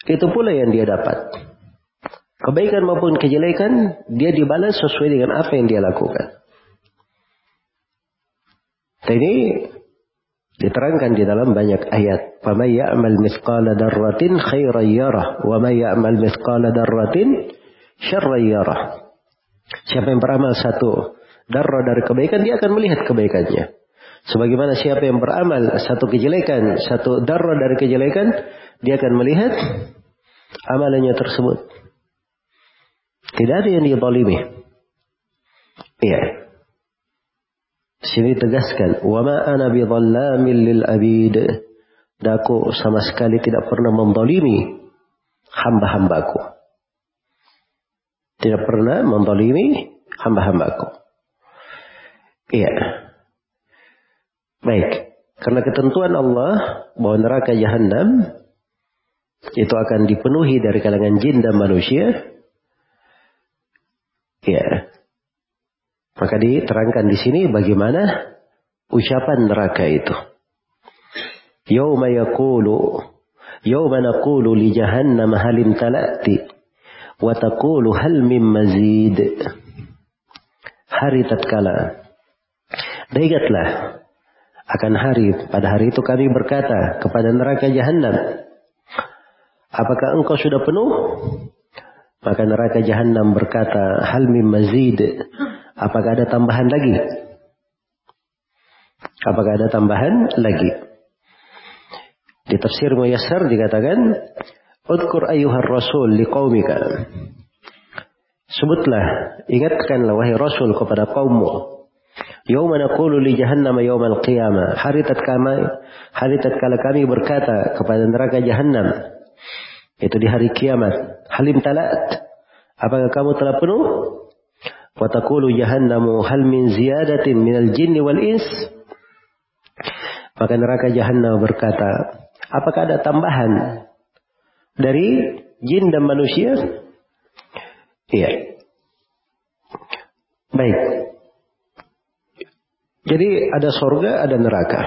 itu pula yang dia dapat. Kebaikan maupun kejelekan, dia dibalas sesuai dengan apa yang dia lakukan. Dan ini Diterangkan di dalam banyak ayat. فَمَنْ يَعْمَلْ مِثْقَالَ دَرَّةٍ خَيْرًا يَرَهُ وَمَنْ يَعْمَلْ مِثْقَالَ دَرَّةٍ شَرًّا يَرَهُ Siapa yang beramal satu darah dari kebaikan, dia akan melihat kebaikannya. Sebagaimana siapa yang beramal satu kejelekan, satu darah dari kejelekan, dia akan melihat amalannya tersebut. Tidak ada yang dizalimi. Iya. Sini tegaskan, "Wa ma ana bidhallamin abid." Daku sama sekali tidak pernah membalimi hamba-hambaku. Tidak pernah membalimi hamba-hambaku. Iya. Baik. Karena ketentuan Allah bahwa neraka jahanam itu akan dipenuhi dari kalangan jin dan manusia. Ya. Maka diterangkan di sini bagaimana ucapan neraka itu. Yawma yaqulu Yawma naqulu li jahannam hal imtala'ti wa taqulu hal min mazid. Hari tatkala dan ingatlah akan hari pada hari itu kami berkata kepada neraka jahanam apakah engkau sudah penuh maka neraka jahanam berkata hal min mazid Apakah ada tambahan lagi? Apakah ada tambahan lagi? Di tafsir Muyassar dikatakan, Udkur ayuhar rasul liqaumika. Sebutlah, ingatkanlah wahai rasul kepada kaummu. Yawma naqulu li jahannam yawmal qiyamah. Hari tatkala hari tatkala kami berkata kepada neraka jahannam. Itu di hari kiamat. Halim talat. Apakah kamu telah penuh? Watakulu jahannamu hal min ziyadatin minal jinni wal ins. Maka neraka jahannam berkata, apakah ada tambahan dari jin dan manusia? Iya. Baik. Jadi ada sorga, ada neraka.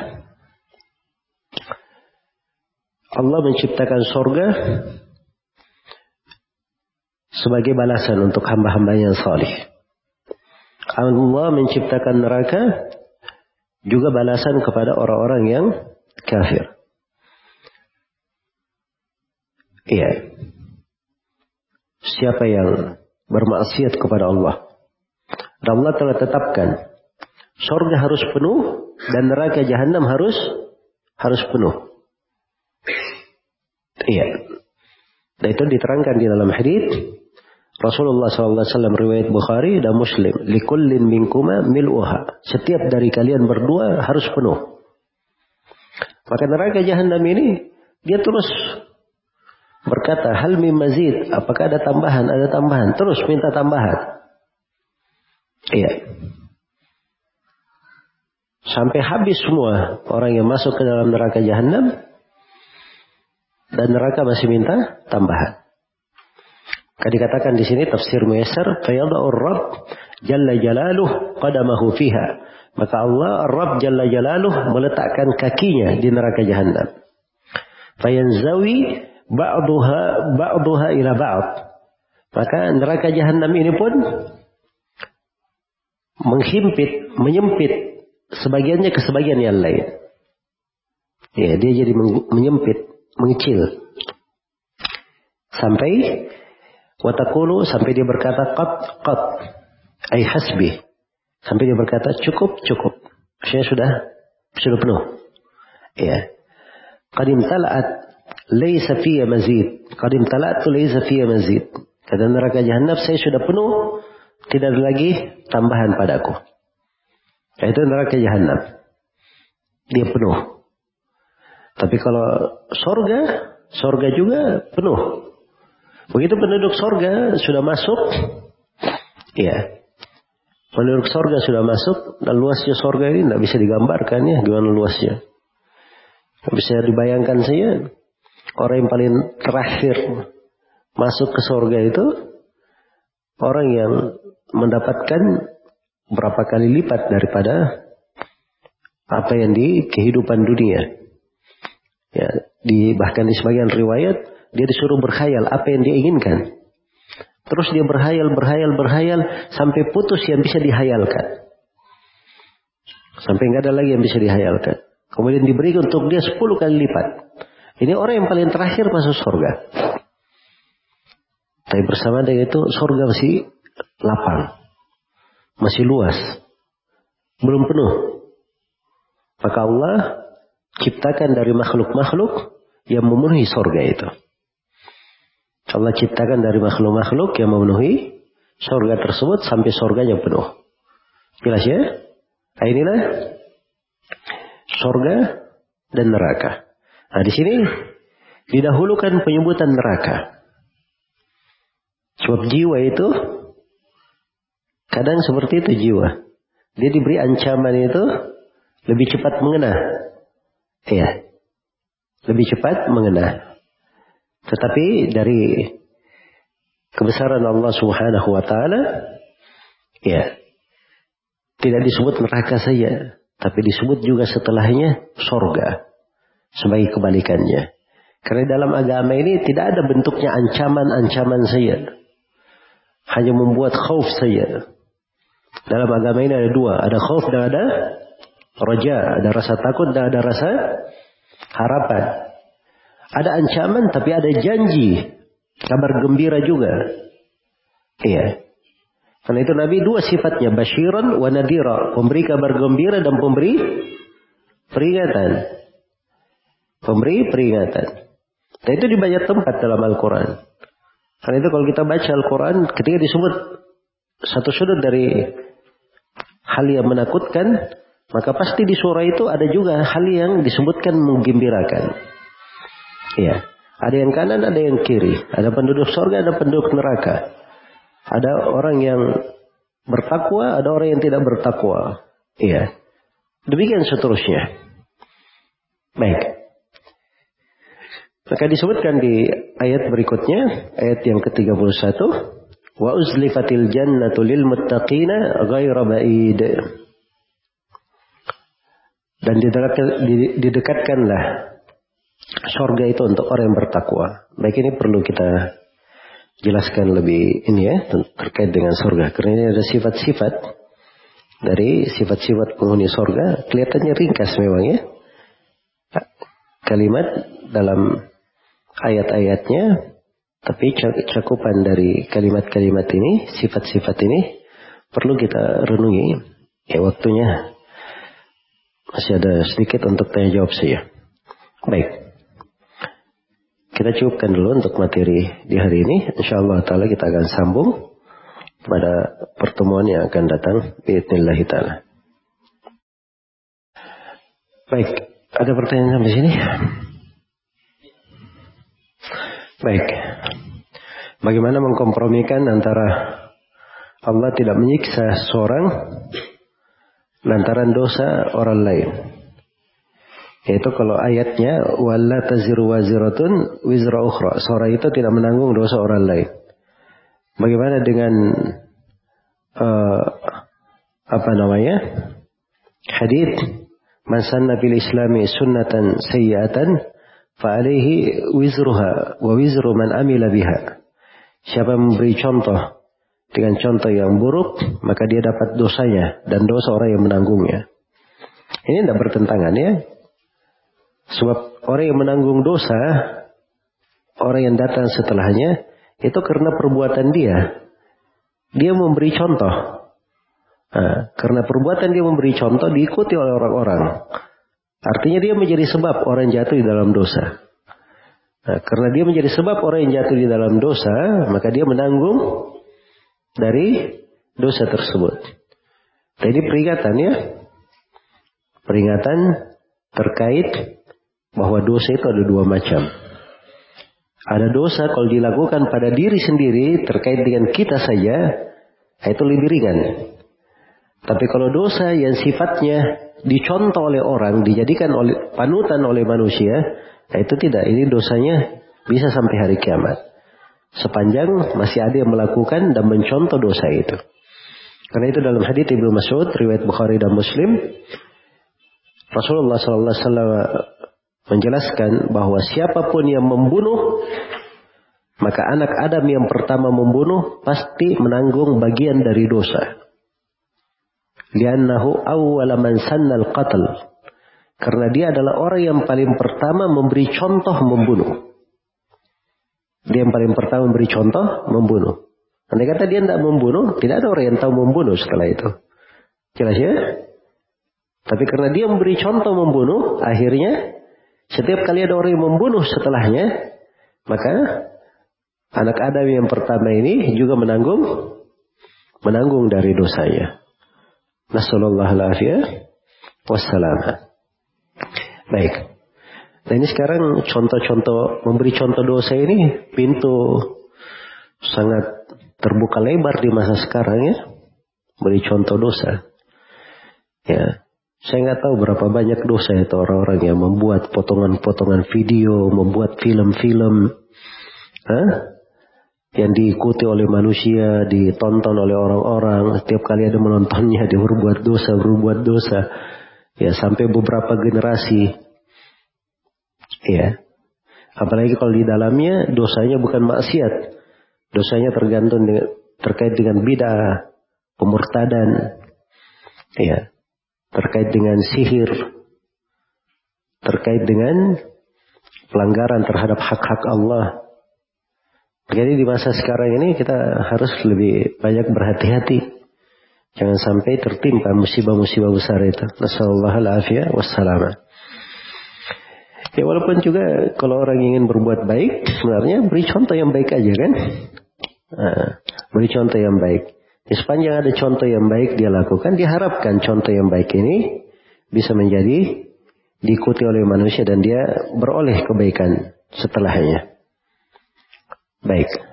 Allah menciptakan sorga sebagai balasan untuk hamba-hamba yang salih. Allah menciptakan neraka juga balasan kepada orang-orang yang kafir. Iya. Siapa yang bermaksiat kepada Allah. Dan Allah telah tetapkan surga harus penuh dan neraka jahanam harus harus penuh. Iya. Dan itu diterangkan di dalam hadis Rasulullah SAW riwayat Bukhari dan Muslim. Likullin minkuma mil'uha. Setiap dari kalian berdua harus penuh. Maka neraka jahanam ini, dia terus berkata, hal min mazid. Apakah ada tambahan? Ada tambahan. Terus minta tambahan. Iya. Sampai habis semua orang yang masuk ke dalam neraka jahanam. Dan neraka masih minta tambahan. Dikatakan di sini tafsir Muyassar, fayada'ur Rabb jalla jalaluh qadamahu fiha. Maka Allah Rabb jalla jalaluh meletakkan kakinya di neraka jahanam. Fayanzawi ba'duha ba'duha ila ba'd. Maka neraka jahanam ini pun menghimpit, menyempit sebagiannya ke sebagian yang lain. Ya, dia jadi menyempit, mengecil. Sampai Watakulu sampai dia berkata qat qat ay hasbi. Sampai dia berkata cukup cukup. Saya sudah sudah penuh. Ya. Qadim tala'at Laisa fiyya mazid. Qadim talatu laisa fiyya mazid. Kata neraka jahanam saya sudah penuh. Tidak ada lagi tambahan padaku. Itu neraka jahanam. Dia penuh. Tapi kalau sorga, sorga juga penuh. Begitu penduduk sorga sudah masuk, ya, penduduk sorga sudah masuk, dan luasnya sorga ini tidak bisa digambarkan ya, gimana luasnya. Tidak bisa dibayangkan saja. Orang yang paling terakhir masuk ke sorga itu, orang yang mendapatkan berapa kali lipat daripada apa yang di kehidupan dunia. Ya, di bahkan di sebagian riwayat dia disuruh berkhayal apa yang dia inginkan. Terus dia berhayal, berhayal, berhayal sampai putus yang bisa dihayalkan. Sampai nggak ada lagi yang bisa dihayalkan. Kemudian diberi untuk dia 10 kali lipat. Ini orang yang paling terakhir masuk surga. Tapi bersama dengan itu surga masih lapang. Masih luas. Belum penuh. Maka Allah ciptakan dari makhluk-makhluk yang memenuhi sorga itu. Allah ciptakan dari makhluk-makhluk yang memenuhi sorga tersebut sampai sorganya penuh. Jelas ya? Nah inilah sorga dan neraka. Nah di sini didahulukan penyebutan neraka. Sebab jiwa itu kadang seperti itu jiwa. Dia diberi ancaman itu lebih cepat mengenah Iya. Lebih cepat mengena. Tetapi dari kebesaran Allah Subhanahu wa taala ya tidak disebut neraka saja, tapi disebut juga setelahnya sorga sebagai kebalikannya. Karena dalam agama ini tidak ada bentuknya ancaman-ancaman saja. Hanya membuat khauf saja. Dalam agama ini ada dua, ada khauf dan ada Roja, ada rasa takut dan ada rasa harapan. Ada ancaman tapi ada janji. Kabar gembira juga. Iya. Karena itu Nabi dua sifatnya. Bashiran wa nadira. Pemberi kabar gembira dan pemberi peringatan. Pemberi peringatan. Dan itu di banyak tempat dalam Al-Quran. Karena itu kalau kita baca Al-Quran, ketika disebut satu sudut dari hal yang menakutkan, maka pasti di surah itu ada juga hal yang disebutkan menggembirakan. Iya. Ada yang kanan, ada yang kiri. Ada penduduk surga, ada penduduk neraka. Ada orang yang bertakwa, ada orang yang tidak bertakwa. Iya. Demikian seterusnya. Baik. Maka disebutkan di ayat berikutnya, ayat yang ke-31, wa uzlifatil jannatu lil muttaqina ghayra ba'id dan didekatkanlah surga itu untuk orang yang bertakwa. Baik ini perlu kita jelaskan lebih ini ya terkait dengan surga karena ini ada sifat-sifat dari sifat-sifat penghuni surga kelihatannya ringkas memang ya kalimat dalam ayat-ayatnya tapi cakupan dari kalimat-kalimat ini sifat-sifat ini perlu kita renungi ya waktunya masih ada sedikit untuk tanya jawab saya. Baik. Kita cukupkan dulu untuk materi di hari ini. Insya Allah ta'ala kita akan sambung pada pertemuan yang akan datang. Bismillah ta'ala. Baik. Ada pertanyaan sampai sini? Baik. Bagaimana mengkompromikan antara Allah tidak menyiksa seorang lantaran dosa orang lain. Yaitu kalau ayatnya wala taziru waziratun wizra ukhra. Seorang itu tidak menanggung dosa orang lain. Bagaimana dengan uh, apa namanya? Hadith man sanna fil islami sunnatan sayyi'atan fa alaihi wizruha wa wizru man amila biha. Siapa memberi contoh dengan contoh yang buruk, maka dia dapat dosanya dan dosa orang yang menanggungnya. Ini tidak bertentangan ya. Sebab orang yang menanggung dosa, orang yang datang setelahnya, itu karena perbuatan dia. Dia memberi contoh. Nah, karena perbuatan dia memberi contoh diikuti oleh orang-orang. Artinya dia menjadi sebab orang jatuh di dalam dosa. Nah, karena dia menjadi sebab orang yang jatuh di dalam dosa, maka dia menanggung dari dosa tersebut. Dan ini peringatan ya. Peringatan terkait bahwa dosa itu ada dua macam. Ada dosa kalau dilakukan pada diri sendiri terkait dengan kita saja, itu lebih ringan. Tapi kalau dosa yang sifatnya dicontoh oleh orang, dijadikan oleh panutan oleh manusia, nah itu tidak. Ini dosanya bisa sampai hari kiamat. Sepanjang masih ada yang melakukan dan mencontoh dosa itu. Karena itu dalam hadits Ibnu Mas'ud, riwayat Bukhari dan Muslim, Rasulullah SAW menjelaskan bahwa siapa pun yang membunuh maka anak Adam yang pertama membunuh pasti menanggung bagian dari dosa. Liannahu awwala man sannal qatl. Karena dia adalah orang yang paling pertama memberi contoh membunuh. Dia yang paling pertama memberi contoh membunuh. Andai kata dia tidak membunuh, tidak ada orang yang tahu membunuh setelah itu. Jelas ya? Tapi karena dia memberi contoh membunuh, akhirnya setiap kali ada orang yang membunuh setelahnya, maka anak Adam yang pertama ini juga menanggung menanggung dari dosanya. Alaihi wassalam. Baik. Nah ini sekarang contoh-contoh memberi contoh dosa ini pintu sangat terbuka lebar di masa sekarang ya. Beri contoh dosa. Ya, saya nggak tahu berapa banyak dosa itu orang-orang yang membuat potongan-potongan video, membuat film-film, yang diikuti oleh manusia, ditonton oleh orang-orang. Setiap kali ada menontonnya, dia berbuat dosa, berbuat dosa. Ya, sampai beberapa generasi. Ya. Apalagi kalau di dalamnya dosanya bukan maksiat. Dosanya tergantung dengan, terkait dengan bidah, pemurtadan. Ya terkait dengan sihir, terkait dengan pelanggaran terhadap hak-hak Allah. Jadi di masa sekarang ini kita harus lebih banyak berhati-hati. Jangan sampai tertimpa musibah-musibah besar itu. Nasallallahu wassalam. Ya walaupun juga kalau orang ingin berbuat baik, sebenarnya beri contoh yang baik aja kan. Nah, beri contoh yang baik. Sepanjang ada contoh yang baik dia lakukan, diharapkan contoh yang baik ini bisa menjadi diikuti oleh manusia dan dia beroleh kebaikan setelahnya. Baik.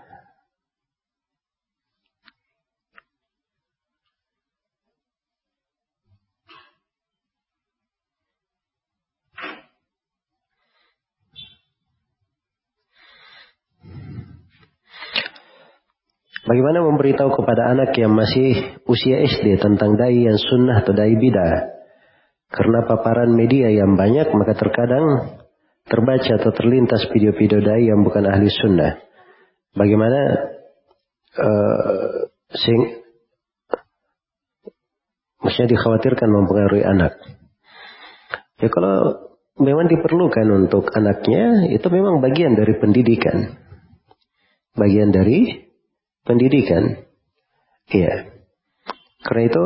Bagaimana memberitahu kepada anak yang masih usia SD tentang dai yang sunnah atau dai bidah? Karena paparan media yang banyak, maka terkadang terbaca atau terlintas video-video dai yang bukan ahli sunnah. Bagaimana uh, sing maksudnya dikhawatirkan mempengaruhi anak. Ya kalau memang diperlukan untuk anaknya, itu memang bagian dari pendidikan. Bagian dari pendidikan. Iya. Karena itu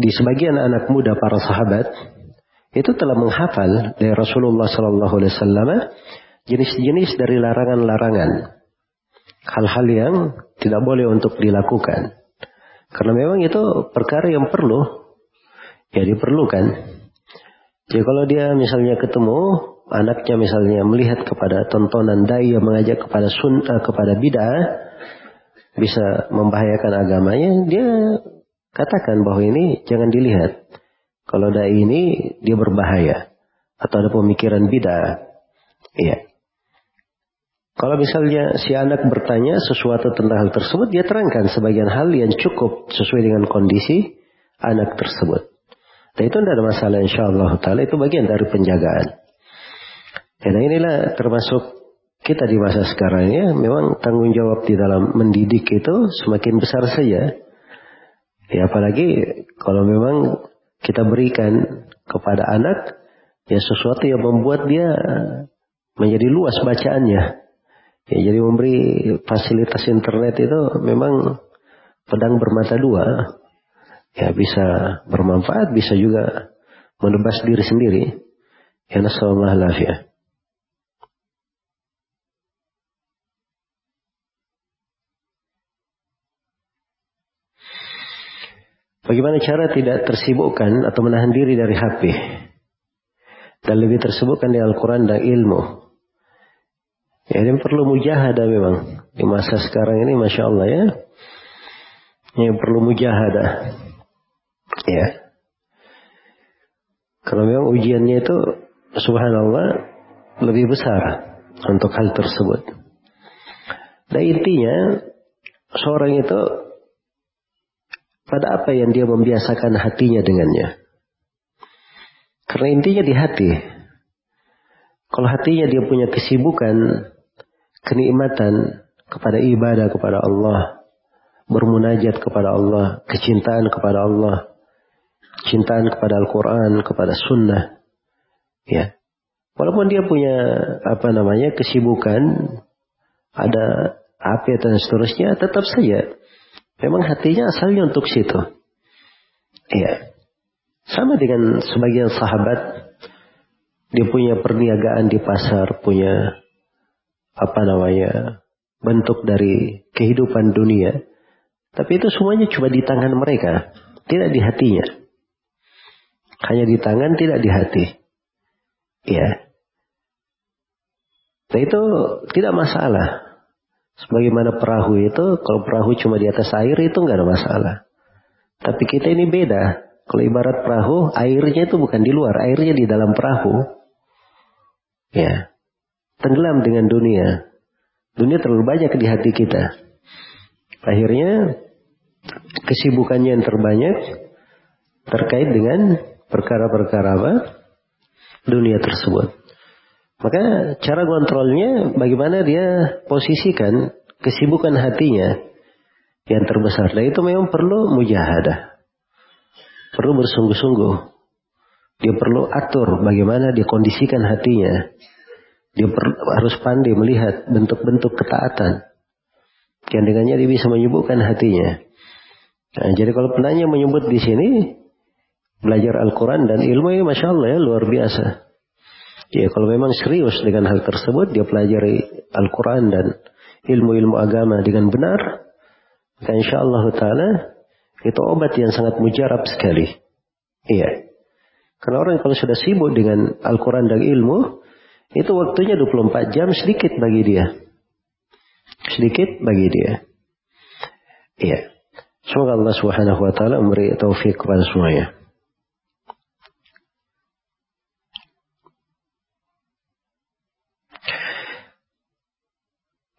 di sebagian anak muda para sahabat itu telah menghafal dari Rasulullah Sallallahu Alaihi Wasallam jenis-jenis dari larangan-larangan, hal-hal yang tidak boleh untuk dilakukan. Karena memang itu perkara yang perlu, ya diperlukan. Jadi kalau dia misalnya ketemu anaknya misalnya melihat kepada tontonan dai yang mengajak kepada sun uh, kepada bid'ah bisa membahayakan agamanya, dia katakan bahwa ini jangan dilihat. Kalau dai ini dia berbahaya atau ada pemikiran bid'ah. Iya. Kalau misalnya si anak bertanya sesuatu tentang hal tersebut, dia terangkan sebagian hal yang cukup sesuai dengan kondisi anak tersebut. Dan itu tidak ada masalah insya Allah ta'ala. Itu bagian dari penjagaan. Dan inilah termasuk kita di masa sekarang ya, memang tanggung jawab di dalam mendidik itu semakin besar saja. Ya apalagi kalau memang kita berikan kepada anak ya sesuatu yang membuat dia menjadi luas bacaannya. Ya, jadi memberi fasilitas internet itu memang pedang bermata dua. Ya bisa bermanfaat, bisa juga menebas diri sendiri. Ya nasallallahu alaihi Bagaimana cara tidak tersibukkan atau menahan diri dari HP? Dan lebih tersibukkan di Al-Quran dan ilmu. Ya, ini perlu mujahadah memang. Di masa sekarang ini, Masya Allah ya. Ini perlu mujahadah. Ya. Kalau memang ujiannya itu, subhanallah, lebih besar untuk hal tersebut. Dan intinya, seorang itu pada apa yang dia membiasakan hatinya dengannya. Karena intinya di hati. Kalau hatinya dia punya kesibukan, kenikmatan kepada ibadah kepada Allah, bermunajat kepada Allah, kecintaan kepada Allah, cintaan kepada Al-Quran, kepada Sunnah, ya. Walaupun dia punya apa namanya kesibukan, ada apa dan seterusnya, tetap saja Memang hatinya asalnya untuk situ. Iya. Sama dengan sebagian sahabat, dia punya perniagaan di pasar, punya apa namanya bentuk dari kehidupan dunia. Tapi itu semuanya cuma di tangan mereka, tidak di hatinya. Hanya di tangan, tidak di hati. Ya. Nah itu tidak masalah. Sebagaimana perahu itu, kalau perahu cuma di atas air itu nggak ada masalah. Tapi kita ini beda. Kalau ibarat perahu, airnya itu bukan di luar, airnya di dalam perahu. Ya. Tenggelam dengan dunia. Dunia terlalu banyak di hati kita. Akhirnya, kesibukannya yang terbanyak terkait dengan perkara-perkara apa? Dunia tersebut. Maka cara kontrolnya bagaimana dia posisikan kesibukan hatinya yang terbesar. Dan itu memang perlu mujahadah. Perlu bersungguh-sungguh. Dia perlu atur bagaimana dia kondisikan hatinya. Dia harus pandai melihat bentuk-bentuk ketaatan. Yang dengannya dia bisa menyibukkan hatinya. Nah, jadi kalau penanya menyebut di sini, belajar Al-Quran dan ilmu ini Masya Allah ya luar biasa. Ya kalau memang serius dengan hal tersebut, dia pelajari Al-Quran dan ilmu-ilmu agama dengan benar, maka insya Allah Ta'ala itu obat yang sangat mujarab sekali. Iya. Karena orang kalau sudah sibuk dengan Al-Quran dan ilmu, itu waktunya 24 jam sedikit bagi dia. Sedikit bagi dia. Iya. Semoga Allah Subhanahu wa taala memberi taufik kepada semuanya.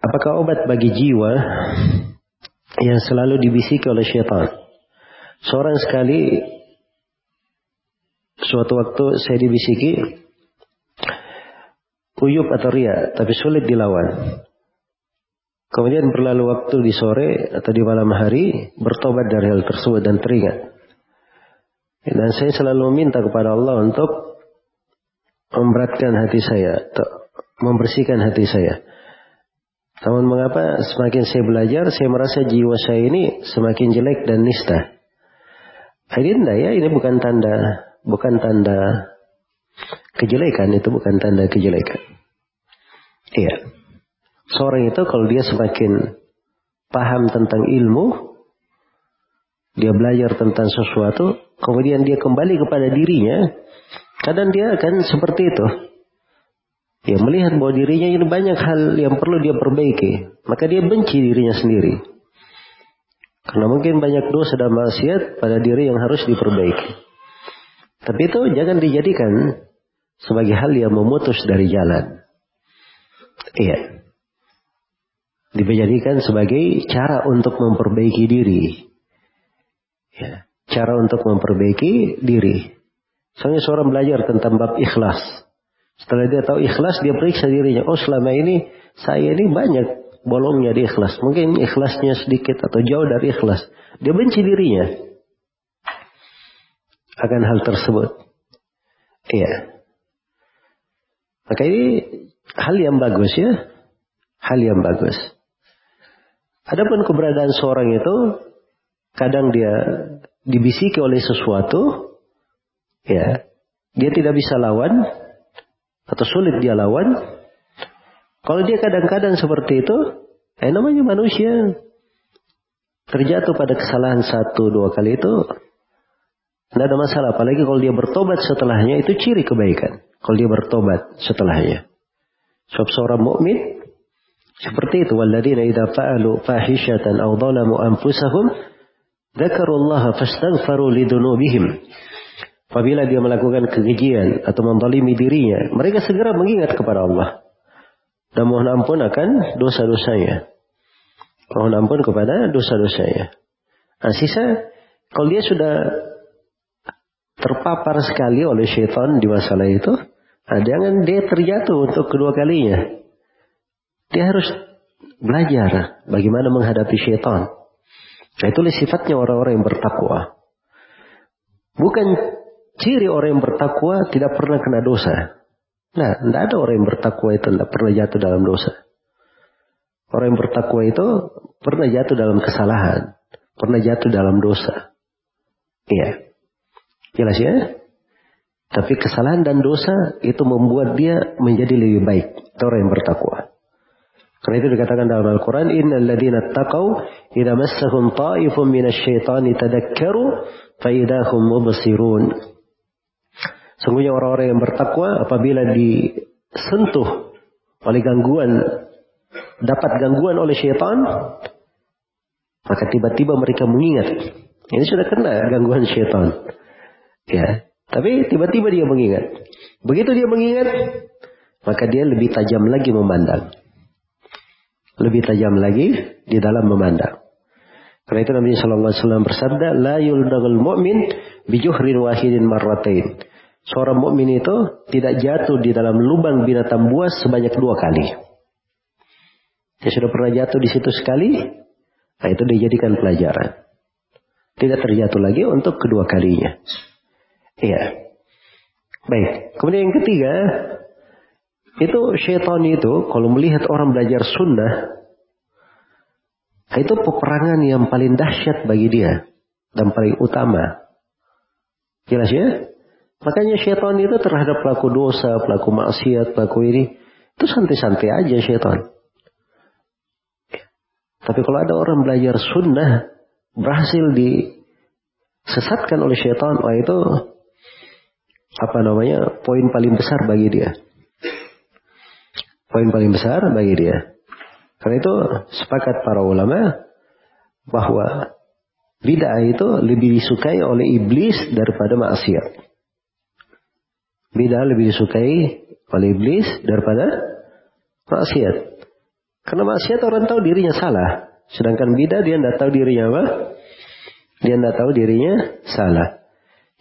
Apakah obat bagi jiwa yang selalu dibisiki oleh syaitan? Seorang sekali suatu waktu saya dibisiki uyup atau ria, tapi sulit dilawan. Kemudian berlalu waktu di sore atau di malam hari, bertobat dari hal tersebut dan teringat. Dan saya selalu meminta kepada Allah untuk memberatkan hati saya, membersihkan hati saya. Namun mengapa semakin saya belajar, saya merasa jiwa saya ini semakin jelek dan nista. Ini enggak ya, ini bukan tanda, bukan tanda kejelekan, itu bukan tanda kejelekan. Iya. Seorang itu kalau dia semakin paham tentang ilmu, dia belajar tentang sesuatu, kemudian dia kembali kepada dirinya, kadang dia akan seperti itu. Ya melihat bahwa dirinya ini banyak hal yang perlu dia perbaiki. Maka dia benci dirinya sendiri. Karena mungkin banyak dosa dan maksiat pada diri yang harus diperbaiki. Tapi itu jangan dijadikan sebagai hal yang memutus dari jalan. Iya. Dijadikan sebagai cara untuk memperbaiki diri. Ya. Cara untuk memperbaiki diri. Soalnya seorang belajar tentang bab ikhlas. Setelah dia tahu ikhlas, dia periksa dirinya. Oh selama ini saya ini banyak bolongnya di ikhlas. Mungkin ikhlasnya sedikit atau jauh dari ikhlas. Dia benci dirinya. Akan hal tersebut. Iya. Maka ini hal yang bagus ya. Hal yang bagus. Adapun keberadaan seorang itu kadang dia dibisiki oleh sesuatu ya dia tidak bisa lawan atau sulit dia lawan, kalau dia kadang-kadang seperti itu, eh namanya manusia terjatuh pada kesalahan satu dua kali itu Tidak ada masalah. Apalagi kalau dia bertobat setelahnya itu ciri kebaikan. Kalau dia bertobat setelahnya. Sebab seorang mukmin seperti itu. Walladzina idza fa'alu fahishatan aw anfusahum dzakarullaha fastaghfaru lidunubihim. Apabila dia melakukan kekejian atau mendalimi dirinya, mereka segera mengingat kepada Allah. Dan mohon ampun akan dosa-dosanya. Mohon ampun kepada dosa-dosanya. Nah, sisa, kalau dia sudah terpapar sekali oleh syaitan di masalah itu, nah jangan dia terjatuh untuk kedua kalinya. Dia harus belajar bagaimana menghadapi syaitan. Nah itu sifatnya orang-orang yang bertakwa. Bukan ciri orang yang bertakwa tidak pernah kena dosa. Nah, tidak ada orang yang bertakwa itu tidak pernah jatuh dalam dosa. Orang yang bertakwa itu pernah jatuh dalam kesalahan, pernah jatuh dalam dosa. Iya. Jelas ya? Tapi kesalahan dan dosa itu membuat dia menjadi lebih baik. Itu orang yang bertakwa. Karena itu dikatakan dalam Al-Quran, Innal ladhina taqaw, idha massahum ta'ifun minasyaitani tadakkaru, faidahum mubsirun. Sungguhnya orang-orang yang bertakwa apabila disentuh oleh gangguan, dapat gangguan oleh syaitan, maka tiba-tiba mereka mengingat. Ini sudah kena gangguan syaitan. Ya, tapi tiba-tiba dia mengingat. Begitu dia mengingat, maka dia lebih tajam lagi memandang. Lebih tajam lagi di dalam memandang. Karena itu Nabi Shallallahu Alaihi Wasallam bersabda, لا yuldagul mu'min bijuhrin wahidin marratain. Seorang mukmin itu tidak jatuh di dalam lubang binatang buas sebanyak dua kali. Dia sudah pernah jatuh di situ sekali, nah itu dijadikan pelajaran. Tidak terjatuh lagi untuk kedua kalinya. Iya. Baik. Kemudian yang ketiga, itu syaitan itu kalau melihat orang belajar sunnah, itu peperangan yang paling dahsyat bagi dia dan paling utama. Jelas ya? Makanya syaitan itu terhadap pelaku dosa, pelaku maksiat, pelaku ini, itu santai-santai aja syaitan. Tapi kalau ada orang belajar sunnah, berhasil disesatkan oleh syaitan, wah itu apa namanya poin paling besar bagi dia. Poin paling besar bagi dia. Karena itu sepakat para ulama bahwa bid'ah itu lebih disukai oleh iblis daripada maksiat. Bid'ah lebih disukai oleh iblis daripada maksiat. Karena maksiat orang tahu dirinya salah. Sedangkan bid'ah dia tidak tahu dirinya apa? Dia tidak tahu dirinya salah.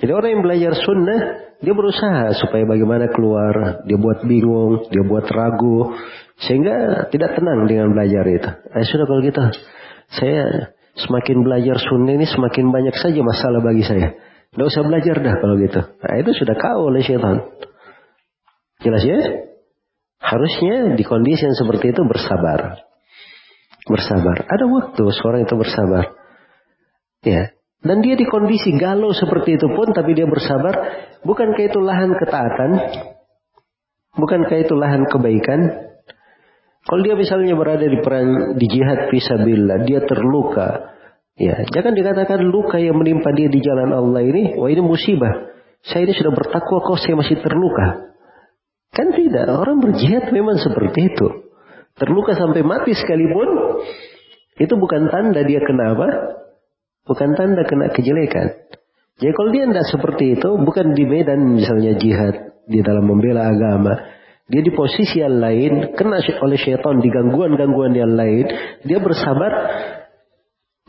Jadi orang yang belajar sunnah, dia berusaha supaya bagaimana keluar. Dia buat bingung, dia buat ragu. Sehingga tidak tenang dengan belajar itu. Eh, sudah kalau gitu, saya semakin belajar sunnah ini semakin banyak saja masalah bagi saya. Tidak usah belajar dah kalau gitu. Nah, itu sudah kau oleh syaitan. Jelas ya? Harusnya di kondisi yang seperti itu bersabar. Bersabar. Ada waktu seorang itu bersabar. Ya, dan dia di kondisi galau seperti itu pun, tapi dia bersabar. Bukankah itu lahan ketaatan? Bukankah itu lahan kebaikan? Kalau dia misalnya berada di perang di jihad fisabilillah, dia terluka. Ya, jangan dikatakan luka yang menimpa dia di jalan Allah ini, wah ini musibah. Saya ini sudah bertakwa kok saya masih terluka. Kan tidak, orang berjihad memang seperti itu. Terluka sampai mati sekalipun, itu bukan tanda dia kenapa? bukan tanda kena kejelekan. Jadi kalau dia tidak seperti itu, bukan di medan misalnya jihad, di dalam membela agama. Dia di posisi yang lain, kena oleh syaitan di gangguan-gangguan yang lain. Dia bersabar,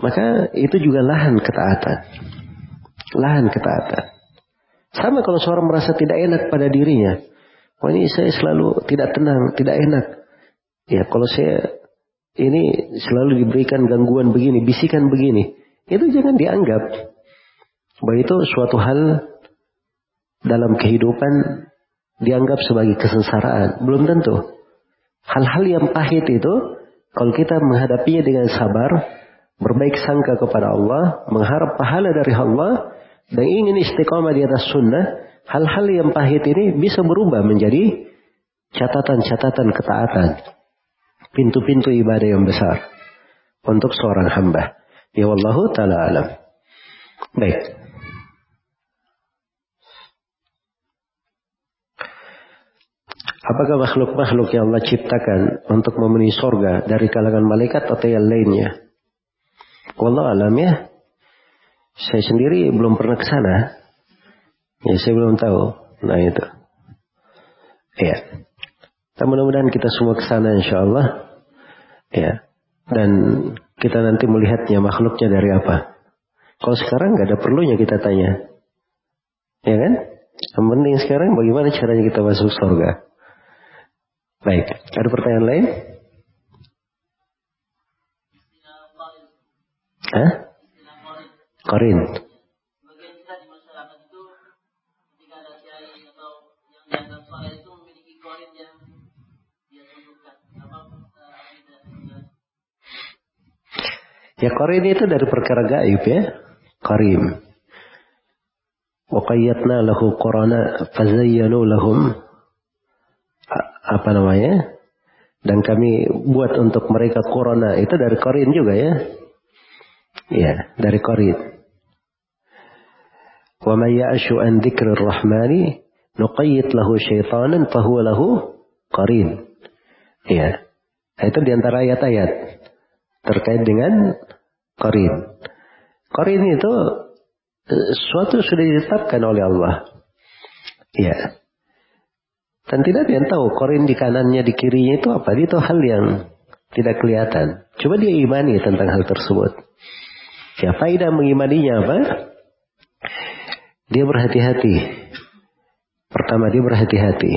maka itu juga lahan ketaatan. Lahan ketaatan. Sama kalau seorang merasa tidak enak pada dirinya. Wah ini saya selalu tidak tenang, tidak enak. Ya kalau saya ini selalu diberikan gangguan begini, bisikan begini. Itu jangan dianggap bahwa itu suatu hal dalam kehidupan dianggap sebagai kesengsaraan. Belum tentu. Hal-hal yang pahit itu, kalau kita menghadapinya dengan sabar, berbaik sangka kepada Allah, mengharap pahala dari Allah, dan ingin istiqomah di atas sunnah, hal-hal yang pahit ini bisa berubah menjadi catatan-catatan ketaatan. Pintu-pintu ibadah yang besar untuk seorang hamba. Ya wallahu taala alam. Baik. Apakah makhluk-makhluk yang Allah ciptakan untuk memenuhi sorga dari kalangan malaikat atau yang lainnya? Wallah alam ya. Saya sendiri belum pernah ke sana. Ya saya belum tahu. Nah itu. Ya. Dan mudah-mudahan kita semua ke sana insya Allah. Ya. Dan kita nanti melihatnya makhluknya dari apa. Kalau sekarang nggak ada perlunya kita tanya. Ya kan? Yang penting sekarang bagaimana caranya kita masuk surga. Baik, ada pertanyaan lain? Hah? Korin. Ya korin itu dari perkara gaib ya. Karim. Waqayyatna lahu qurana fazayyanu lahum apa namanya? Dan kami buat untuk mereka corona itu dari korin juga ya. Ya, dari korin. Wa may ya'shu an dzikrir rahmani nuqayyid lahu syaitanan fahuwa lahu qarin. Ya. Itu di antara ayat-ayat terkait dengan qarin. Qarin itu eh, suatu sudah ditetapkan oleh Allah. Ya. Dan tidak ada yang tahu korin di kanannya, di kirinya itu apa. Itu hal yang tidak kelihatan. Coba dia imani tentang hal tersebut. Ya, faedah mengimaninya apa? Dia berhati-hati. Pertama dia berhati-hati.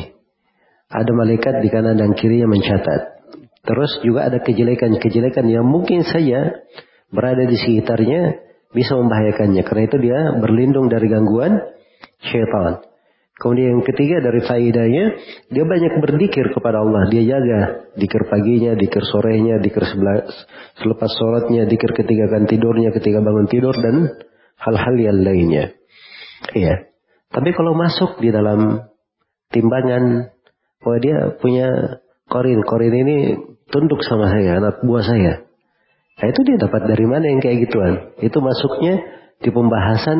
Ada malaikat di kanan dan kiri yang mencatat. Terus juga ada kejelekan-kejelekan yang mungkin saja berada di sekitarnya bisa membahayakannya. Karena itu dia berlindung dari gangguan syaitan. Kemudian yang ketiga dari faidahnya, dia banyak berzikir kepada Allah. Dia jaga dikir paginya, dikir sorenya, dikir selepas sholatnya, dikir ketika akan tidurnya, ketika bangun tidur, dan hal-hal yang lainnya. Iya. Tapi kalau masuk di dalam timbangan, bahwa dia punya korin. Korin ini tunduk sama saya, anak buah saya. Nah itu dia dapat dari mana yang kayak gituan? Itu masuknya di pembahasan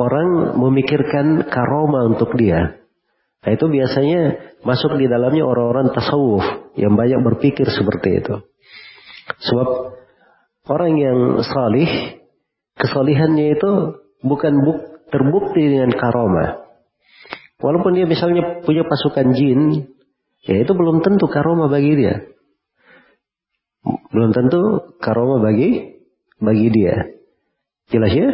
orang memikirkan karoma untuk dia. Nah itu biasanya masuk di dalamnya orang-orang tasawuf yang banyak berpikir seperti itu. Sebab orang yang salih, kesalihannya itu bukan buk, terbukti dengan karoma. Walaupun dia misalnya punya pasukan jin, ya itu belum tentu karoma bagi dia. Belum tentu karoma bagi bagi dia. Jelas ya?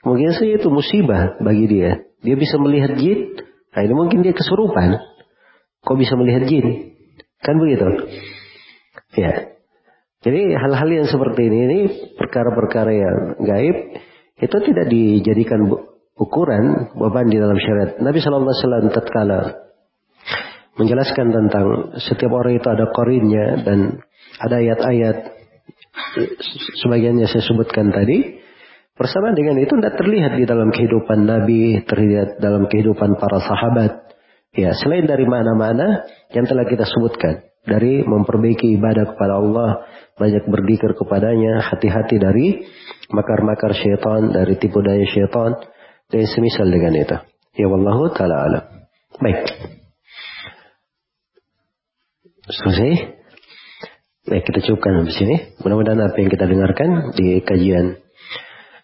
Mungkin saja itu musibah bagi dia. Dia bisa melihat jin. Nah ini mungkin dia kesurupan. Kok bisa melihat jin? Kan begitu? Ya. Jadi hal-hal yang seperti ini, ini perkara-perkara yang gaib itu tidak dijadikan ukuran beban di dalam syariat. Nabi Wasallam tatkala menjelaskan tentang setiap orang itu ada korinnya dan ada ayat-ayat sebagiannya saya sebutkan tadi Bersama dengan itu tidak terlihat di dalam kehidupan Nabi, terlihat dalam kehidupan para sahabat. Ya, selain dari mana-mana yang telah kita sebutkan. Dari memperbaiki ibadah kepada Allah, banyak berzikir kepadanya, hati-hati dari makar-makar syaitan, dari tipu daya syaitan, dan semisal dengan itu. Ya wallahu ta'ala alam. Baik. Selesai? Baik, kita cukupkan di sini. Mudah-mudahan apa yang kita dengarkan di kajian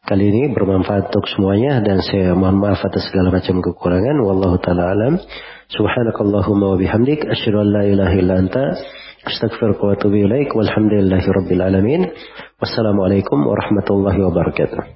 kali ini bermanfaat untuk semuanya dan saya mohon maaf atas segala macam kekurangan. Wallahu taala alam. Subhanakallahumma wa bihamdik. Asyhadu an la ilaha illa anta. Astaghfiruka wa atubu ilaik. Walhamdulillahi alamin. Wassalamualaikum warahmatullahi wabarakatuh